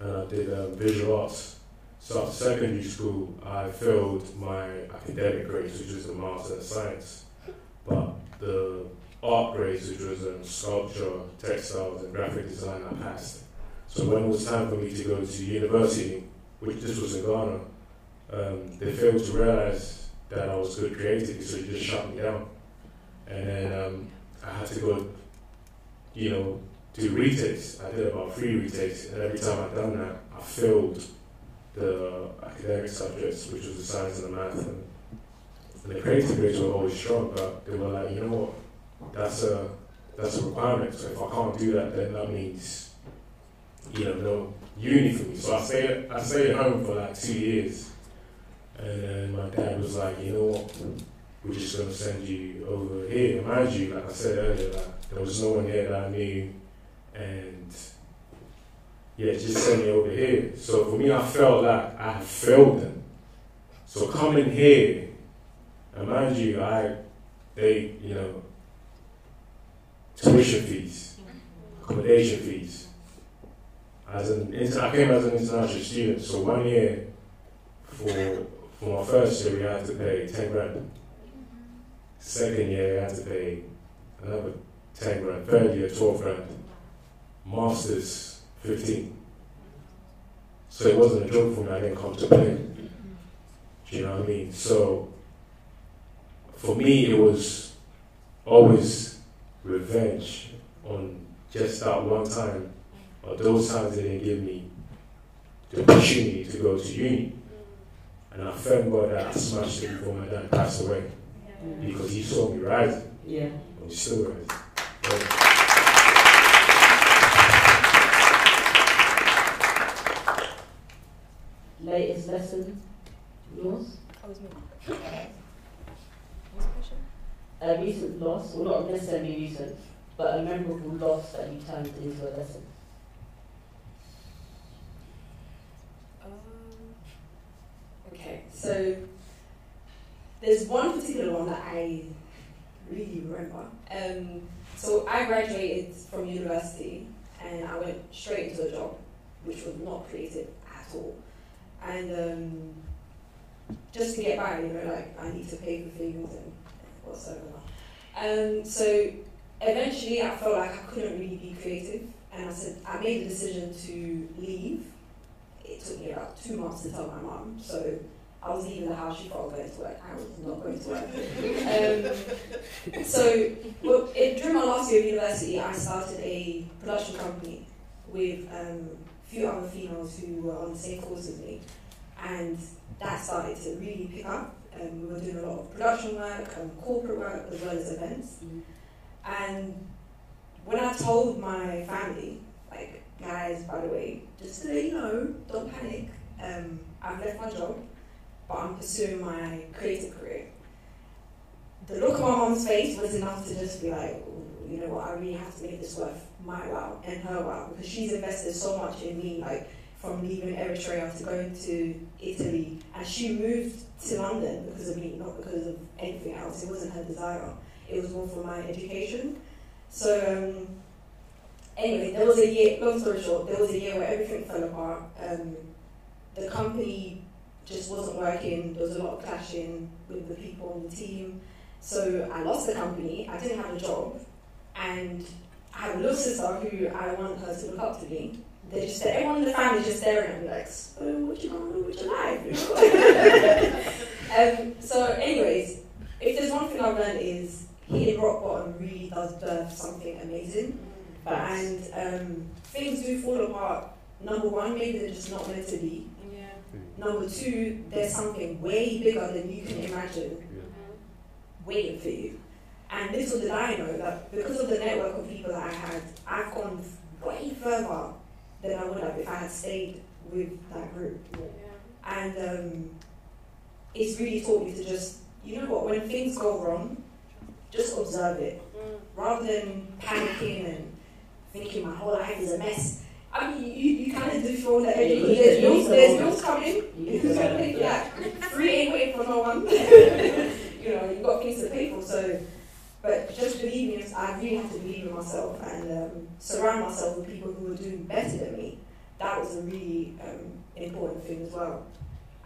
uh, and I did uh, visual arts. So after secondary school, I failed my academic grades, which was a Master in Science. But the art grades, which was um, sculpture, textiles, and graphic design, I passed. So when it was time for me to go to university, which this was in Ghana, um, they failed to realize that I was good creatively, so they just shut me down. And then um, I had to go, you know, do retakes. I did about three retakes, and every time I'd done that, I failed the academic subjects, which was the science and the math. And, the creative grades were always strong, but they were like, you know what, that's a that's a requirement. So if I can't do that, then that means, you know, no uni for me. So I stayed I stayed at home for like two years, and then my dad was like, you know what, we're just gonna send you over here. Mind you, like I said earlier, like there was no one here that I knew, and yeah, just send me over here. So for me, I felt like I failed them. So coming here, and mind you, I they you know tuition fees, accommodation fees. As an I came as an international student, so one year for for my first year we had to pay ten grand. Second year we had to pay another ten grand. Third year twelve grand. Masters fifteen. So it wasn't a joke for me. I didn't come to play. Do you know what I mean? So for me, it was always revenge on just that one time, or those times they didn't give me the opportunity to go to uni. And I thank God that I smashed it before my dad passed away because he saw me rising, Yeah. and he's still rising. But Latest lesson, yours? That was me. <laughs> A recent loss, well not necessarily recent, but a memorable loss that you turned into a lesson. Um, okay, so there's one particular one that I really remember. Um, so I graduated from university and I went straight into a job, which was not creative at all. And um, just to get by, you know, like I need to pay for things and whatsoever. Um, so eventually I felt like I couldn't really be creative and I said I made the decision to leave it took me about two months to tell my mum. So I was leaving the house. She thought I was going to work. I was not going to work. um, so well, it, during my last year of university, I started a production company with um, a few other females who were on the same course as me, and that started to really pick up. Um, we were doing a lot of production work, and corporate work, as well as events. And when I told my family, like, guys, by the way, just to let you know, don't panic. Um, I've left my job, but I'm pursuing my creative career. The look on my mom's face was enough to just be like, you know what, I really have to make this worth my while and her while because she's invested so much in me, like from leaving Eritrea to going to Italy, and she moved to London because of me, not because of anything else. It wasn't her desire. It was more for my education. So um, anyway, there was a year. Long story short, there was a year where everything fell apart. Um, the company just wasn't working. There was a lot of clashing with the people on the team. So I lost the company. I didn't have a job, and I have a little sister who I want her to look up to me. They just everyone in the family just staring at me like, so what you gonna do with your life? You know? <laughs> um, so, anyways, if there's one thing I've learned is hitting rock bottom really does birth something amazing. And um, things do fall apart. Number one, maybe they're just not meant to be. Number two, there's something way bigger than you can imagine waiting for you. And little did I know that because of the network of people that I had, I've gone way further than I would have if I had stayed with that group. And um, it's really taught me to just, you know what, when things go wrong, just observe it. Rather than panicking and thinking my whole life is a mess. I mean, you, you kind of do feel that every Yeah, there's you bills, there's to- bills coming. You Who's can gonna pay for yeah. that? Free ain't waiting for no one. you know, you've got things to pay for. So, but just believing, it, I really have to believe in myself and um, surround myself with people who are doing better than me. That was a really um, important thing as well.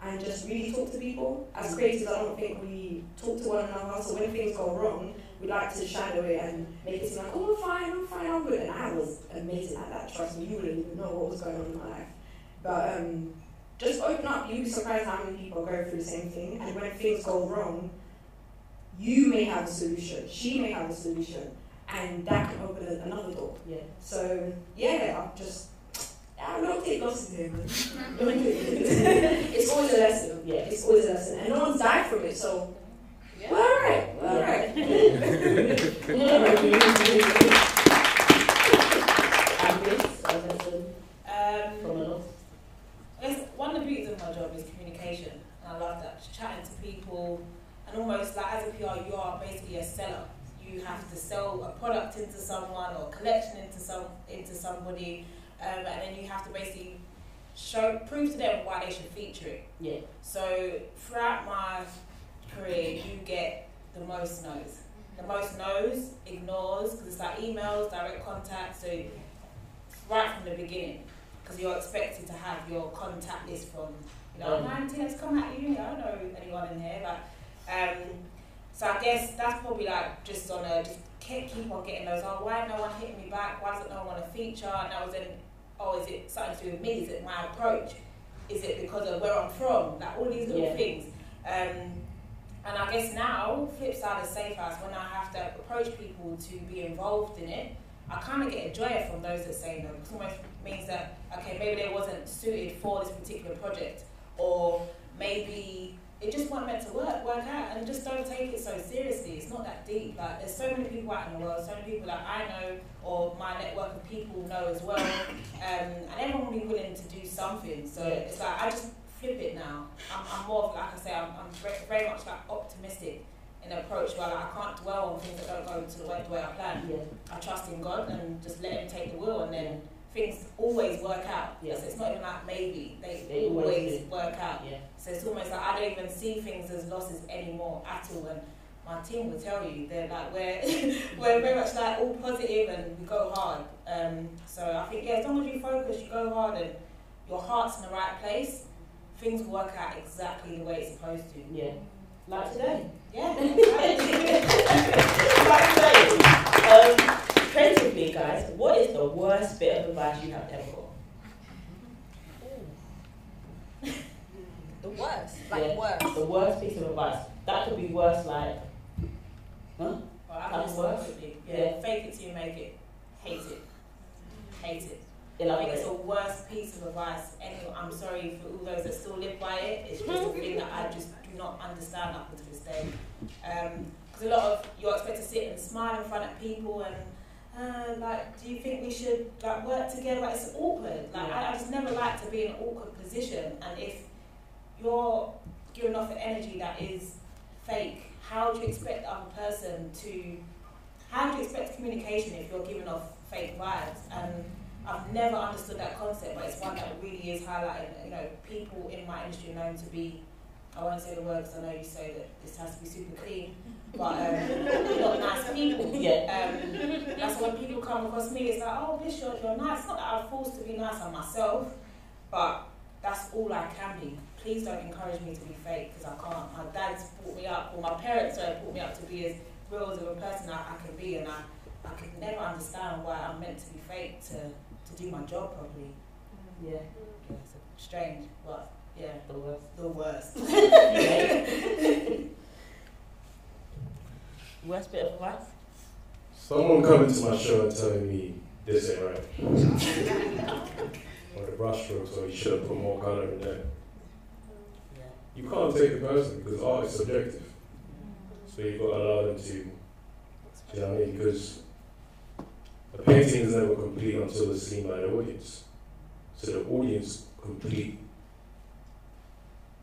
And just really talk to people. As creatives, I don't think we talk to one another. So when things go wrong, we like to shadow it and make it seem like, oh, I'm fine, I'm fine, I'm good. And I was amazing at that. Trust me, you wouldn't even know what was going on in my life. But um, just open up. You'd be surprised how many people go through the same thing. And when things go wrong, you may have a solution. She may have a solution, and that can open a- another door. Yeah. So yeah, I'm just. I don't take losses here, man. it's always a lesson. Yeah. It's always a lesson, and no one's died from it. So we're all right. We're all right. <laughs> And this, a Um, from a loss. I guess one of the beauties of my job is communication, and I love that. Chatting to people, and almost like as a PR, you are basically a seller. You have to sell a product into someone or a collection into some into somebody, um, and then you have to basically show prove to them why they should feature it. Yeah. So throughout my career, you get the most no's. The most no's, ignores, because it's like emails, direct contact. So right from the beginning, because you're expected to have your contact list from, you know, Um. 19, let's come at you. I don't know anyone in here, but um, so I guess that's probably like just on a just keep, on getting those. Oh, why no one hitting me back? Why doesn't no one want to feature? And I was in. oh, is it something to do with me? Is it my approach? Is it because of where I'm from? Like all these little Yeah. things. Um, and I guess now, flip side of Safe House, when I have to approach people to be involved in it, I kind of get a joy from those that say no. Because almost means that okay, maybe they wasn't suited for this particular project, or maybe it just wasn't meant to work work out. And just don't take it so seriously. It's not that deep. Like there's so many people out in the world, so many people that I know or my network of people know as well, um, and everyone will be willing to do something. So it's like I just flip it now. I'm, I'm more of, like I say, I'm, I'm very, very much like optimistic in approach where like, I can't dwell on things that don't go to the way, the way I plan. Yeah. I trust in God and just let Him take the wheel, and then things always work out. Yeah. So it's not even like maybe they, They always work out. Yeah. So it's almost like I don't even see things as losses anymore at all. And my team will tell you they're like we're <laughs> we're very much like all positive and we go hard. Um, so I think yeah, as long as you focus, you go hard, and your heart's in the right place, things will work out exactly the way it's supposed to. Yeah. Like today. Yeah. <laughs> like today. Um, creatively, guys, what is the worst bit of advice you have ever got? The worst, like Yeah. worst. The worst piece of advice. That could be worse, like, huh? Well, I That's think worse. it's yeah. Yeah. Fake it till you make it. Hate it. Hate it. I Elaborate. think it's the worst piece of advice. Anyway, I'm sorry for all those that still live by it. It's just a mm-hmm. thing that I just do not understand up until this day. Um, because a lot of you're expected to sit and smile in front of people and uh, like, do you think we should like work together? Like, it's awkward. Like, I, I just never like to be in an awkward position. And if you're giving off an energy that is fake, how do you expect the other person to? How do you expect communication if you're giving off fake vibes? And I've never understood that concept, but it's one that really is highlighting. You know, people in my industry known to be. I won't say the words. I know you say that this has to be super clean, but um, not nice people. Yeah. Um, that's when people come across me. It's like, oh, Bish, you're, you're nice. Not that I'm forced to be nice on myself, but that's all I can be. Please don't encourage me to be fake because I can't. My dad's brought me up, or my parents sorry, brought me up to be as real as a person I, I can be, and I, I could never understand why I'm meant to be fake to, to do my job properly. Yeah. Yeah, it's strange, but yeah, The worst. the worst. <laughs> <laughs> Worst bit of advice? Someone coming to my show and telling me this ain't right. or the brushstrokes, or you should have put more color in there. Yeah. You can't take it personally because art is subjective. So you've got to allow them to, you know what I mean? Because a painting is never complete until it's seen by the audience. So the audience complete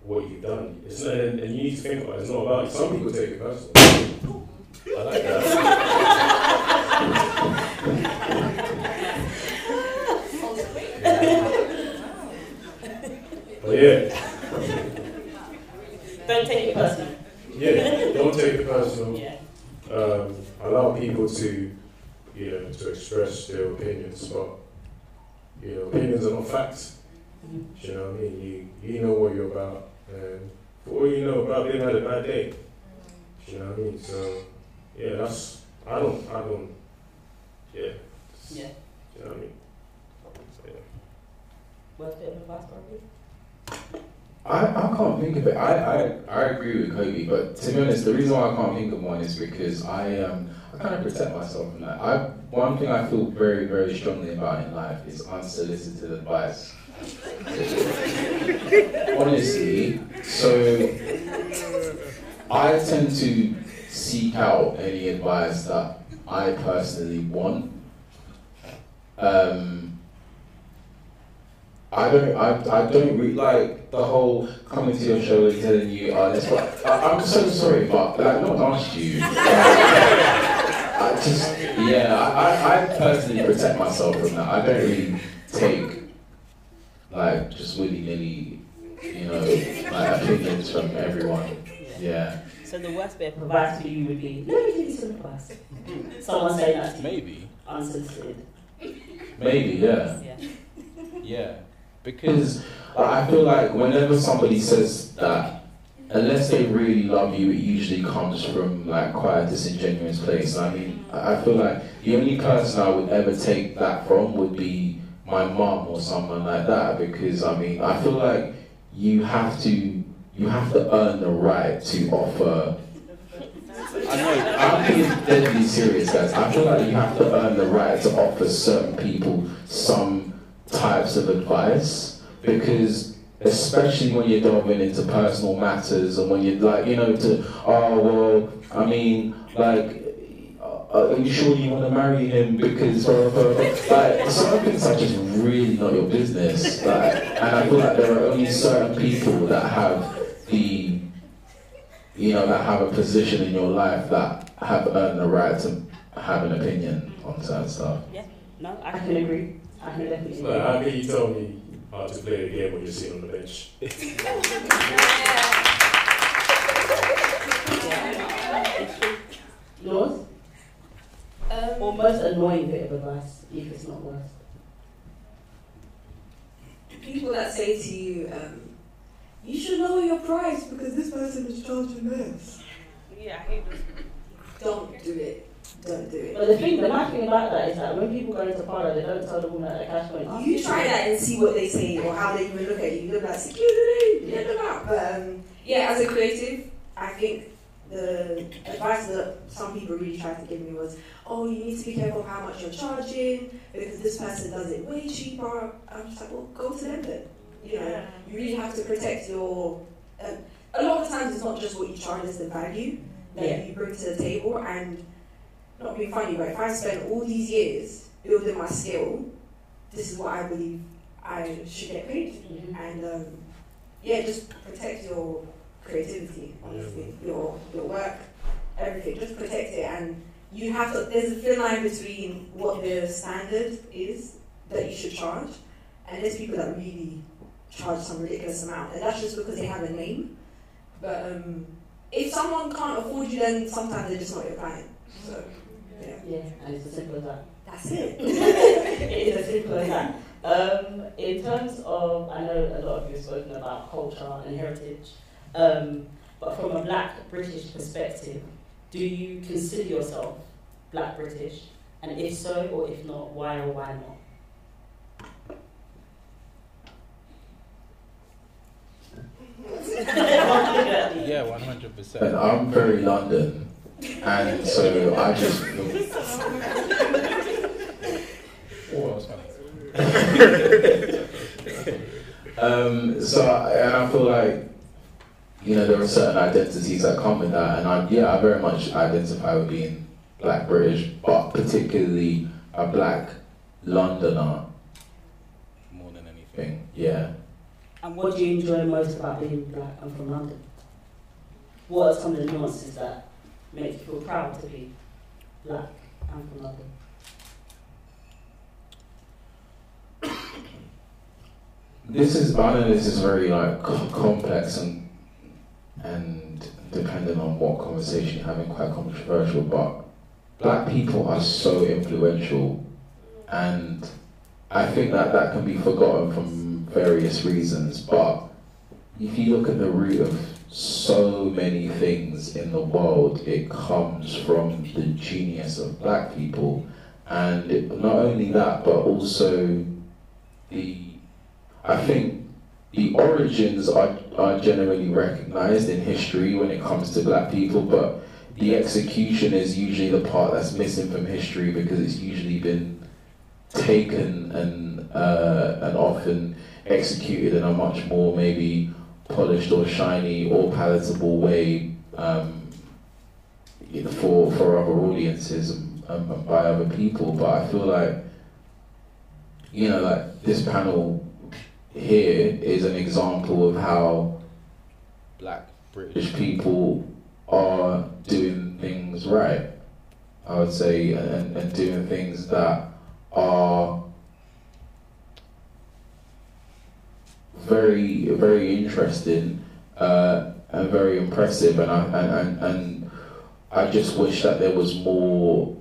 what you've done. It's not, and, and you need to think about it. It's not about it. Some people take it personally. I like that. But yeah, Don't take it personally. yeah, don't take it personal. Yeah. um, allow people to, you know, to express their opinions, but you know, opinions are not facts. Mhm. You know what I mean? You you know what you're about, and for all you know, about them had a bad day. You know what I mean? So yeah, that's I don't I don't yeah. Yeah. You know what I mean? So, yeah. Worst bit of advice, Barbie? I, I can't think of it. I, I, I agree with Kobe, but to be honest, the reason why I can't think of one is because I um I kind of protect myself from that. I one thing I feel very very strongly about in life is unsolicited advice. <laughs> Honestly, so I tend to seek out any advice that I personally want. Um, I don't, I, I don't really like the whole coming to your show and telling you, uh, let's work. I, I'm so sorry, but like, not asked you. <laughs> I just, yeah, I, I, I personally protect myself from that. I don't really take, like, just willy nilly, you know, like opinions from everyone. Yeah. So the worst bit of advice for you would be, let me give you some advice. <laughs> Someone say that to you, Maybe. unsolicited. Maybe, yeah. Yeah. Yeah. Because Because I feel like whenever somebody says that, unless they really love you, it usually comes from like quite a disingenuous place. I mean, I I feel like the only person I would ever take that from would be my mom or someone like that. Because I mean, I feel like you have to you have to earn the right to offer. I know. I'm being deadly serious, guys. I feel like you have to earn the right to offer certain people some types of advice because especially when you're delving into personal matters and when you're like you know to oh well I mean like uh, are you sure you want to marry him because uh, uh, like some things are just really not your business like and I feel like there are only certain people that have the you know that have a position in your life that have earned the right to have an opinion on certain stuff No, I can agree. I can definitely So how agree. can you tell me how to play the game when you're sitting on the bench? <laughs> Yours? Um, Or most annoying bit of advice, if it's not worse. people that say to you, um, you should lower your price because this person is charging less. Yeah, I hate this. Don't do it. Don't do it. But the thing, the nice thing about that is that when people go into parlor, they don't tell the woman at the cash point. "Oh, You try that and see what they say or how they even look at you. You look like security, you look out. But um, yeah, as a creative, I think the advice that some people really tried to give me was, oh, you need to be careful how much you're charging because this person does it way cheaper. I'm just like, well, go to them then. You know, you really have to protect your. Um, a lot of times, it's not just what you charge; it's the value that Yeah. you bring to the table. And not being funny, but if I spent all these years building my skill, this is what I believe I should get paid. Mhm. And um, yeah, just protect your creativity, honestly, your your work, everything. Just protect it, and you have to. There's a thin line between what the standard is that you should charge, and there's people that really charge some ridiculous amount, and that's just because they have a name. But um, if someone can't afford you, then sometimes they're just not your client. So yeah, Yeah, and it's as simple as that. that's it. <laughs> <laughs> it is as simple as that. Um, in terms of, I know a lot of you have spoken about culture and heritage, um, but from a black British perspective, do you consider yourself black British? And if so, or if not, why or why not? Yeah, one hundred and percent. I'm very London and so I just. <laughs> Um, so, I, and I feel like, you know, there are certain identities that come with that, and I, yeah, I very much identify with being black British, but particularly a black Londoner More than anything. Yeah. And what do you enjoy most about being black and from London? What are some of the nuances that make you feel proud to be black and from London? This is, I know this is very like complex and and depending on what conversation you're having, quite controversial. But black people are so influential, and I think that that can be forgotten from various reasons. But if you look at the root of so many things in the world, it comes from the genius of black people, and it, not only that, but also the I think the origins are, are generally recognized in history when it comes to black people, but the execution is usually the part that's missing from history because it's usually been taken and uh, and often executed in a much more maybe polished or shiny or palatable way um, you know, for for other audiences and, um, and by other people. But I feel like you know, like this panel here is an example of how Black British. British people are doing things right. I would say, and, and doing things that are very, very interesting uh, and very impressive. And I and, and, I just wish that there was more.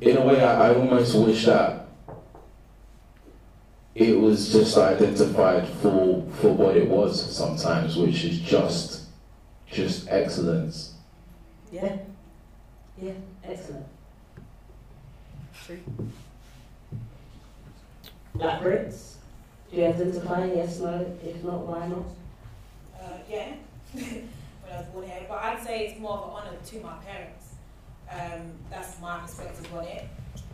In a way, I, I almost wish that it was just identified for for what it was sometimes, which is just just excellence. Yeah. Yeah, excellent. Black Brits? Do you identify? Yes, no? If not, why not? Uh, yeah, <laughs> when I was born here. But I'd say it's more of an honour to my parents. Um, that's my perspective on it.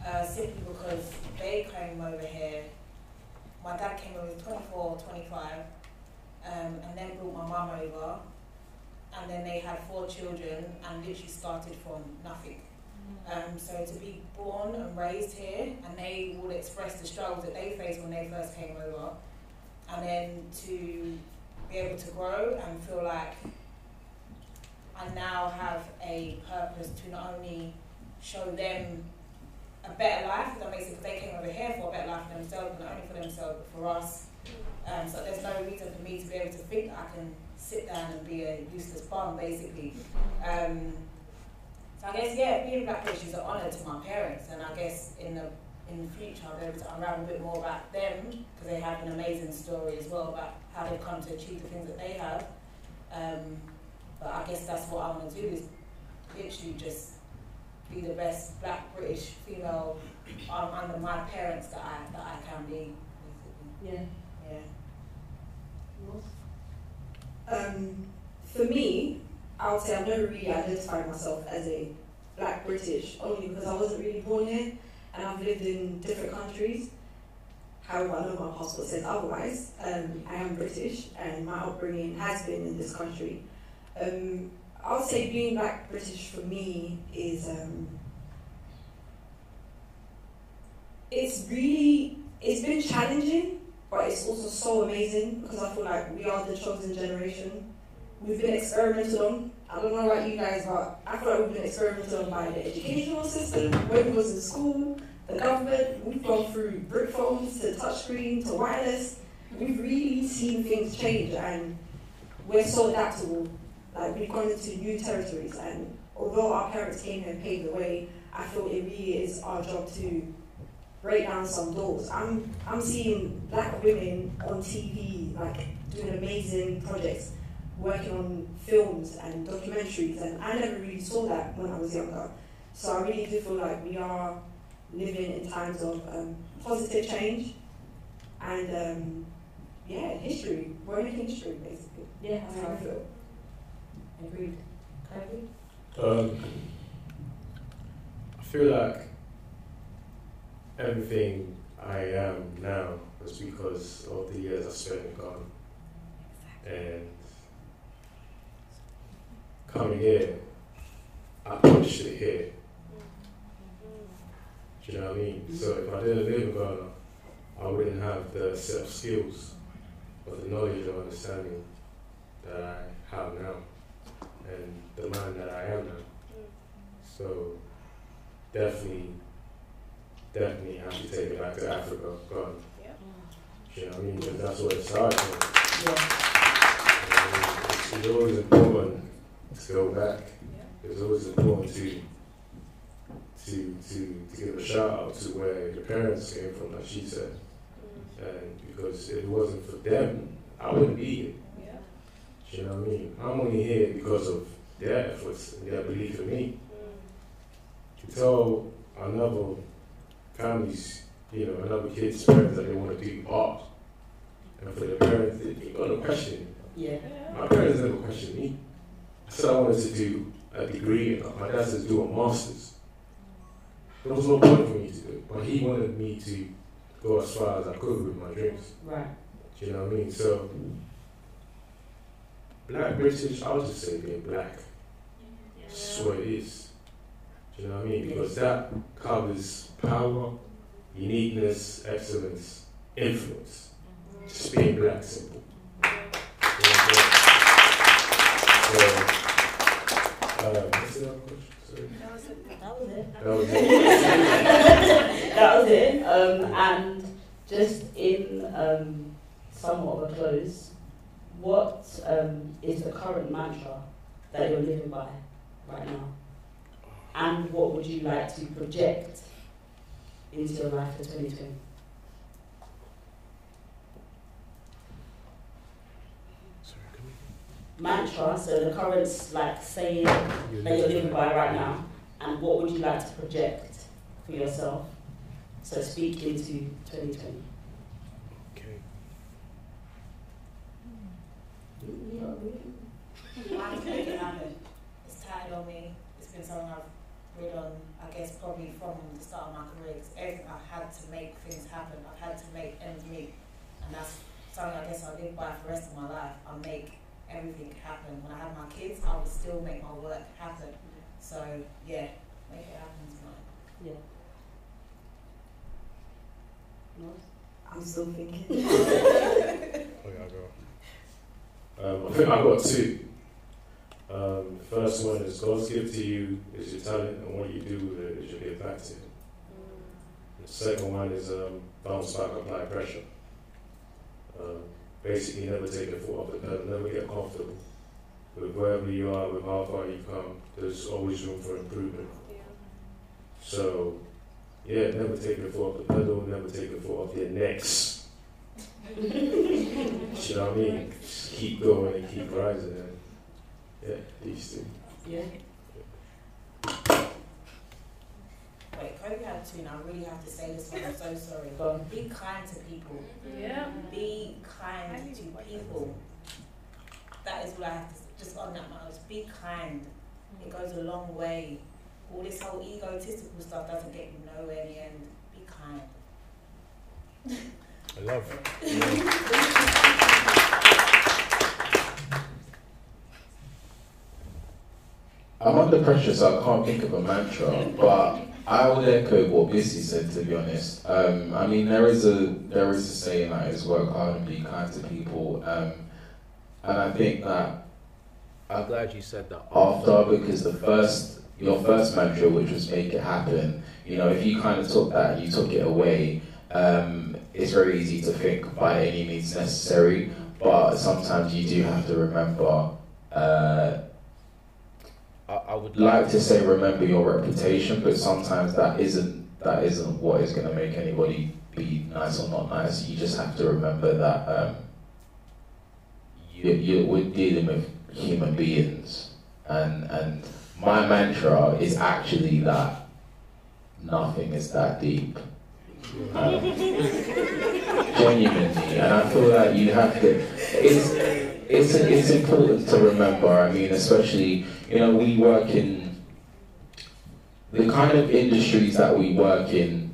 Uh, simply because they came over here. My dad came over 24, 25, um, and then brought my mum over. And then they had four children and literally started from nothing. Um, so to be born and raised here, and they will express the struggles that they faced when they first came over, and then to be able to grow and feel like I now have a purpose to not only show them a better life, if that makes sense, they came over here for a better life for themselves, not only for themselves, but for us. Um, so there's no reason for me to be able to think I can sit down and be a useless bum, basically. Um, so I guess, yeah, being Black British is an honour to my parents, and I guess in the in the future I'll be able to unravel a bit more about them, because they have an amazing story as well about how they've come to achieve the things that they have. Um, but I guess that's what I want to do is literally just be the best Black British female um, under my parents that I that I can be. Yeah. Yeah. Um, for me, I would say I've never really identified myself as a black British, only because I wasn't really born here and I've lived in different countries. However, I know my passport says otherwise. Um, I am British and my upbringing has been in this country. Um, I would say being black British for me is um, it's really it's been challenging, but it's also so amazing because I feel like we are the chosen generation. We've been experimented on. I don't know about you guys, but I feel like we've been experimented on by the educational system, when we was in school, the government. We've gone through brick phones to touchscreen to wireless. We've really seen things change, and we're so adaptable. Like we've gone into new territories, and although our parents came and paved the way, I feel it really is our job to break down some doors. I'm I'm seeing black women on TV like doing amazing projects, working on films and documentaries, and I never really saw that when I was younger. So I really do feel like we are living in times of um, positive change, and um, yeah, history. We're making history basically. Yeah, That's how I feel. Agreed. Agreed. Um, I feel like everything I am now is because of the years I've spent in Ghana. And coming here, I punched it here. Do you know what I mean? So if I didn't live in Ghana, I wouldn't have the set of skills or the knowledge or understanding that I have now and the man that I am now. So definitely, definitely have to take it back to Africa, God. You know what I mean? Because that's where it started. Yeah. And It's, always important go back. It's always important to to to to give a shout out to where your parents came from, like she said. And because if it wasn't for them, I wouldn't be here. You know what I mean? I'm only here because of their efforts and their belief in me. To tell another families, you know, another kid's parents that they want to do art, and for the parents, they, you're gonna question. Yeah. My parents never questioned me. Said I wanted to do a degree, and my dad said do a master's. There was no point for me to do it, but he wanted me to go as far as I could with my dreams. Right. Do you know what I mean? So, black British, I would just say being black. That's what it is. Do you know what I mean? Because that covers power, uniqueness, excellence, influence. Just being black, simple. You know what I'm saying? So, That was it. That was it. That was it. that was it. Um, and just in um, somewhat of a close, what um, is the current mantra that you're living by right now? And what would you like to project into your life for 2020? Sorry, can Mantra, so the current like saying we? that you're living by right now, and what would you like to project for yourself? So speak into 2020. Okay. I can make it happen. It's tired on me. It's been something I've read on, I guess, probably from the start of my career. 'cause everything I've had to make things happen. I've had to make ends meet. And that's something I guess I'll live by for the rest of my life. I make everything happen. When I have my kids, I will still make my work happen. So, yeah, make it happen tonight. Yeah. Nice. I'm still thinking. <laughs> Oh yeah, I go. Um, I <laughs> think I got two. Um, the first one is God's gift to you is your talent, and what you do with it is your gift back to Him. The second one is um, bounce back, apply pressure. Um, basically, never take your foot off the pedal, never get comfortable. With wherever you are, with how far you come, there's always room for improvement. So, yeah, never take your foot off the pedal, never take your foot off your necks. you know what I mean? Just keep going and keep rising. And yeah, these two. Yeah. Wait, Kobe had two, and I really have to say this one. I'm so sorry. Go. Be kind to people. Yeah. Be kind to people. That is what I have to just on that matter. Be kind. It goes a long way. All this whole egotistical stuff doesn't get you nowhere in the end. Be kind. I love it. I'm under pressure, so I can't think of a mantra, but I would echo what Bissy said. To be honest, um, I mean there is a there is a saying that is work hard and be kind to people, um, and I think that I'm glad you said that. after because the first your first mantra, which was make it happen, you know, if you kind of took that, you took it away. Um, it's very easy to think by any means necessary, but sometimes you do have to remember. Uh, I, I would like to say remember your reputation, but sometimes that isn't that isn't what is going to make anybody be nice or not nice. You just have to remember that um, you, you, we're dealing with human beings, and and my mantra is actually that nothing is that deep. Um, <laughs> genuinely, and I feel that you have to. It's it's it's important to remember. I mean, especially you know we work in the kind of industries that we work in.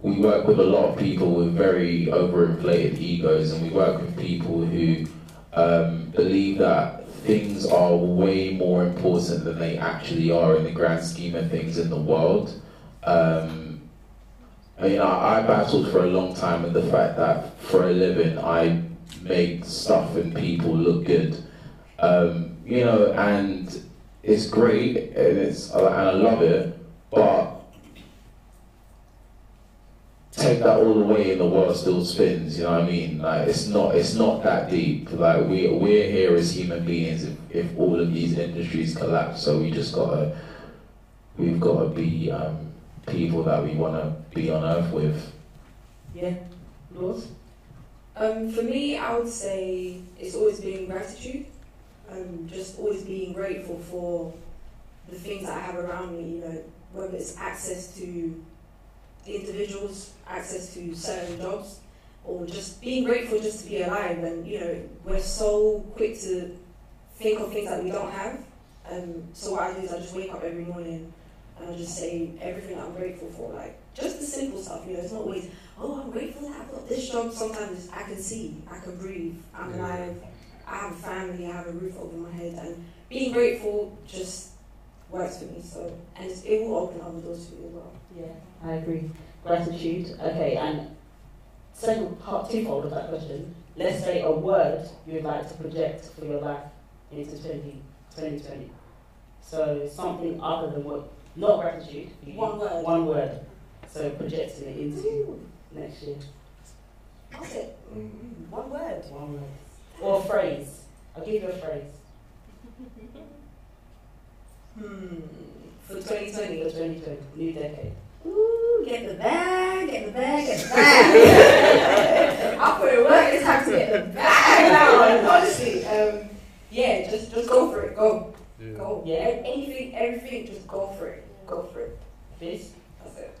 We work with a lot of people with very overinflated egos, and we work with people who um, believe that things are way more important than they actually are in the grand scheme of things in the world. Um, I mean, I, I battled for a long time with the fact that for a living I make stuff and people look good. Um, you know, and it's great and it's and I love it, but take that all away and the world still spins. You know what I mean? Like it's not it's not that deep. Like we we're here as human beings. If, if all of these industries collapse, so we just gotta we've got to be um, people that we want to be on earth with. Yeah. Laws? Um, for me, I would say it's always being gratitude. Um, just always being grateful for the things that I have around me. You know, whether it's access to individuals, access to certain jobs, or just being grateful just to be alive. And you know, we're so quick to think of things that we don't have. Um, so what I do is I just wake up every morning and I just say everything I'm grateful for. Like just the simple stuff. You know, it's not always oh, I'm grateful that I've got this job. Sometimes I can see, I can breathe, I'm alive, I have a family, I have a roof over my head, and being grateful just works for me. So, and it will open other doors for you as well. Yeah, I agree. Gratitude. Okay, and second part twofold of that question. Let's say a word you would like to project for your life into 20, 2020. So something other than what, not gratitude. One word. One word. So projecting it into next year. That's it. Mm. One word. One word. Or a phrase. I'll give you a phrase. <laughs> Hmm. For For 2020. 2020, new decade. Ooh, get the bag, get the bag, get the <laughs> bag. I'll put it work. It's time to get the bag now. Honestly, um, yeah, just just go for it. Go, Yeah. go. Yeah. Anything, everything, just go for it. Go for it. This That's it.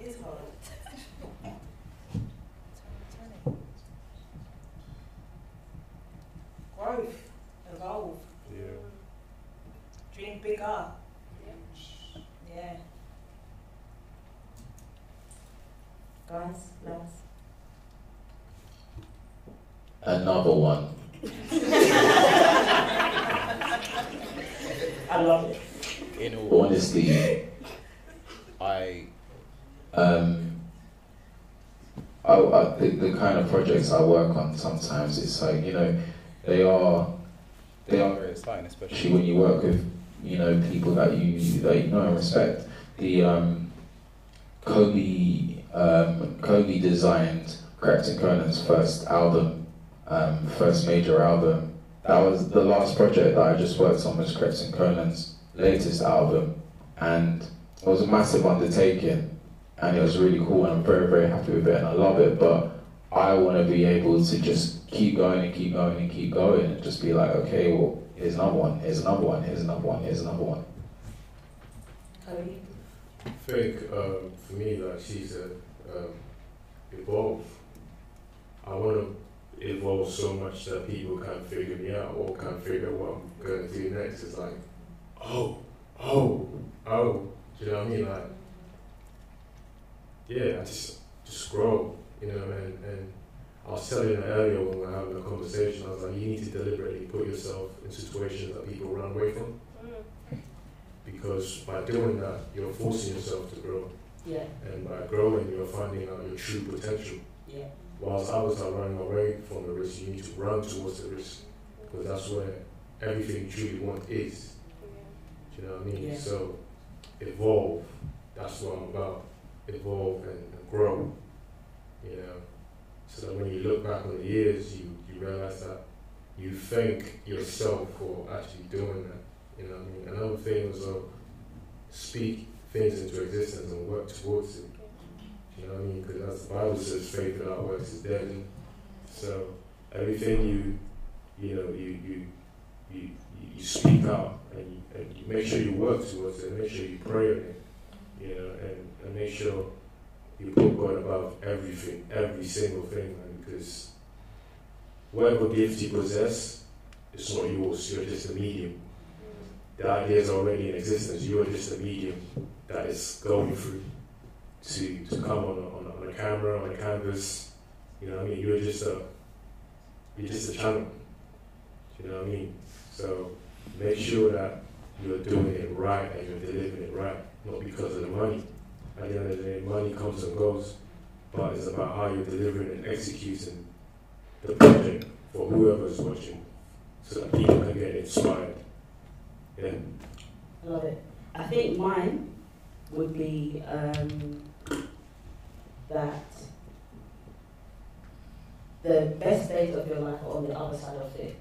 It is hard. Growth, evolve, Yeah. dream bigger. Yeah. guys, last. Another one. I love it. In all Honestly, I um, I, I, the, the kind of projects I work on sometimes it's like you know they are they are very exciting, especially especially when you work with you know people that you that you know and respect. The um, Kobe um, Kobe designed Krept and Konan's first album, um, first major album. That was the last project that I just worked on was and Konan's latest album, and it was a massive undertaking, and it was really cool, and I'm very very happy with it, and I love it. But I want to be able to just keep going and keep going and keep going, and just be like, okay, well, here's another one, here's another one, here's another one, here's another one. Cody. I think um, for me, like she's said, um, evolve. I want to evolve so much that people can't figure me out or can't figure what I'm going to do next. It's like, oh, oh, oh. Do you know what I mean? Like, yeah, I just just grow, you know. And, and I was telling her earlier when we were having a conversation, I was like, you need to deliberately put yourself in situations that people run away from mm. because by doing that, you're forcing yourself to grow. Yeah, And by growing, you're finding out your true potential. yeah. Whilst others are running away from the risk, you need to run towards the risk because that's where everything you truly want is. Do you know what I mean? Yeah. So, evolve. That's what I'm about. Evolve and, and grow. You know, so that when you look back on the years, you, you realize that you thank yourself for actually doing that. You know what I mean? Another thing was uh, speak things into existence and work towards it. You know what I mean? Because as the Bible says, faith without works is dead. So everything you, you know, you you you, you speak out and you, and you make sure you work towards it. Make sure you pray on it. You know, and, and make sure you put God above everything, every single thing, man. Because whatever gift you possess, it's not yours. You're just a medium. The idea is already in existence. You are just a medium that is going through to, to come on a, on, a, on a camera, on a canvas. You know what I mean? You're just a you're just a channel. You know what I mean? So make sure that you're doing it right and you're delivering it right, not because of the money. At the end of the day, money comes and goes, but it's about how you're delivering and executing the project for whoever's watching, so that people can get inspired. Yeah. I love it. I think mine would be um, that the best days of your life are on the other side of it.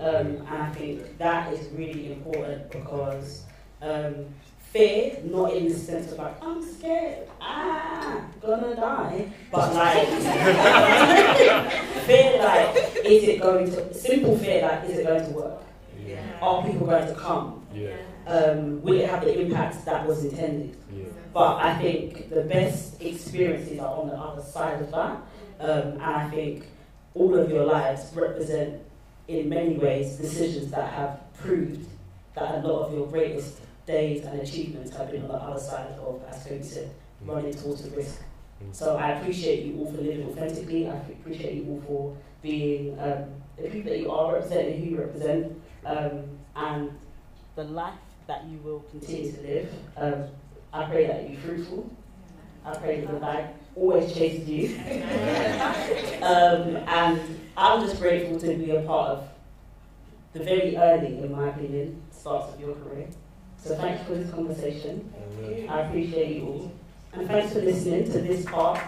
Um, and I think that is really important because um, fear, not in the sense of like, I'm scared, ah, gonna die, but like, <laughs> fear like, is it going to, simple fear like, is it going to work? Yeah. Are people going to come? Yeah. Um, will it have the impact that was intended? Yeah. But I think the best experiences are on the other side of that. Um, and I think all of your lives represent, in many ways, decisions that have proved that a lot of your greatest days and achievements have been on the other side of, as Cody said, running towards the risk. So I appreciate you all for living authentically. I appreciate you all for being um, the people that you are representing, who you represent, um, and the life that you will continue to live. Um, I pray that you be fruitful. I pray that the bag always chases you. <laughs> um, and I'm just grateful to be a part of the very early, in my opinion, starts of your career. So thank you for this conversation. I appreciate you all. And thanks for listening to this part.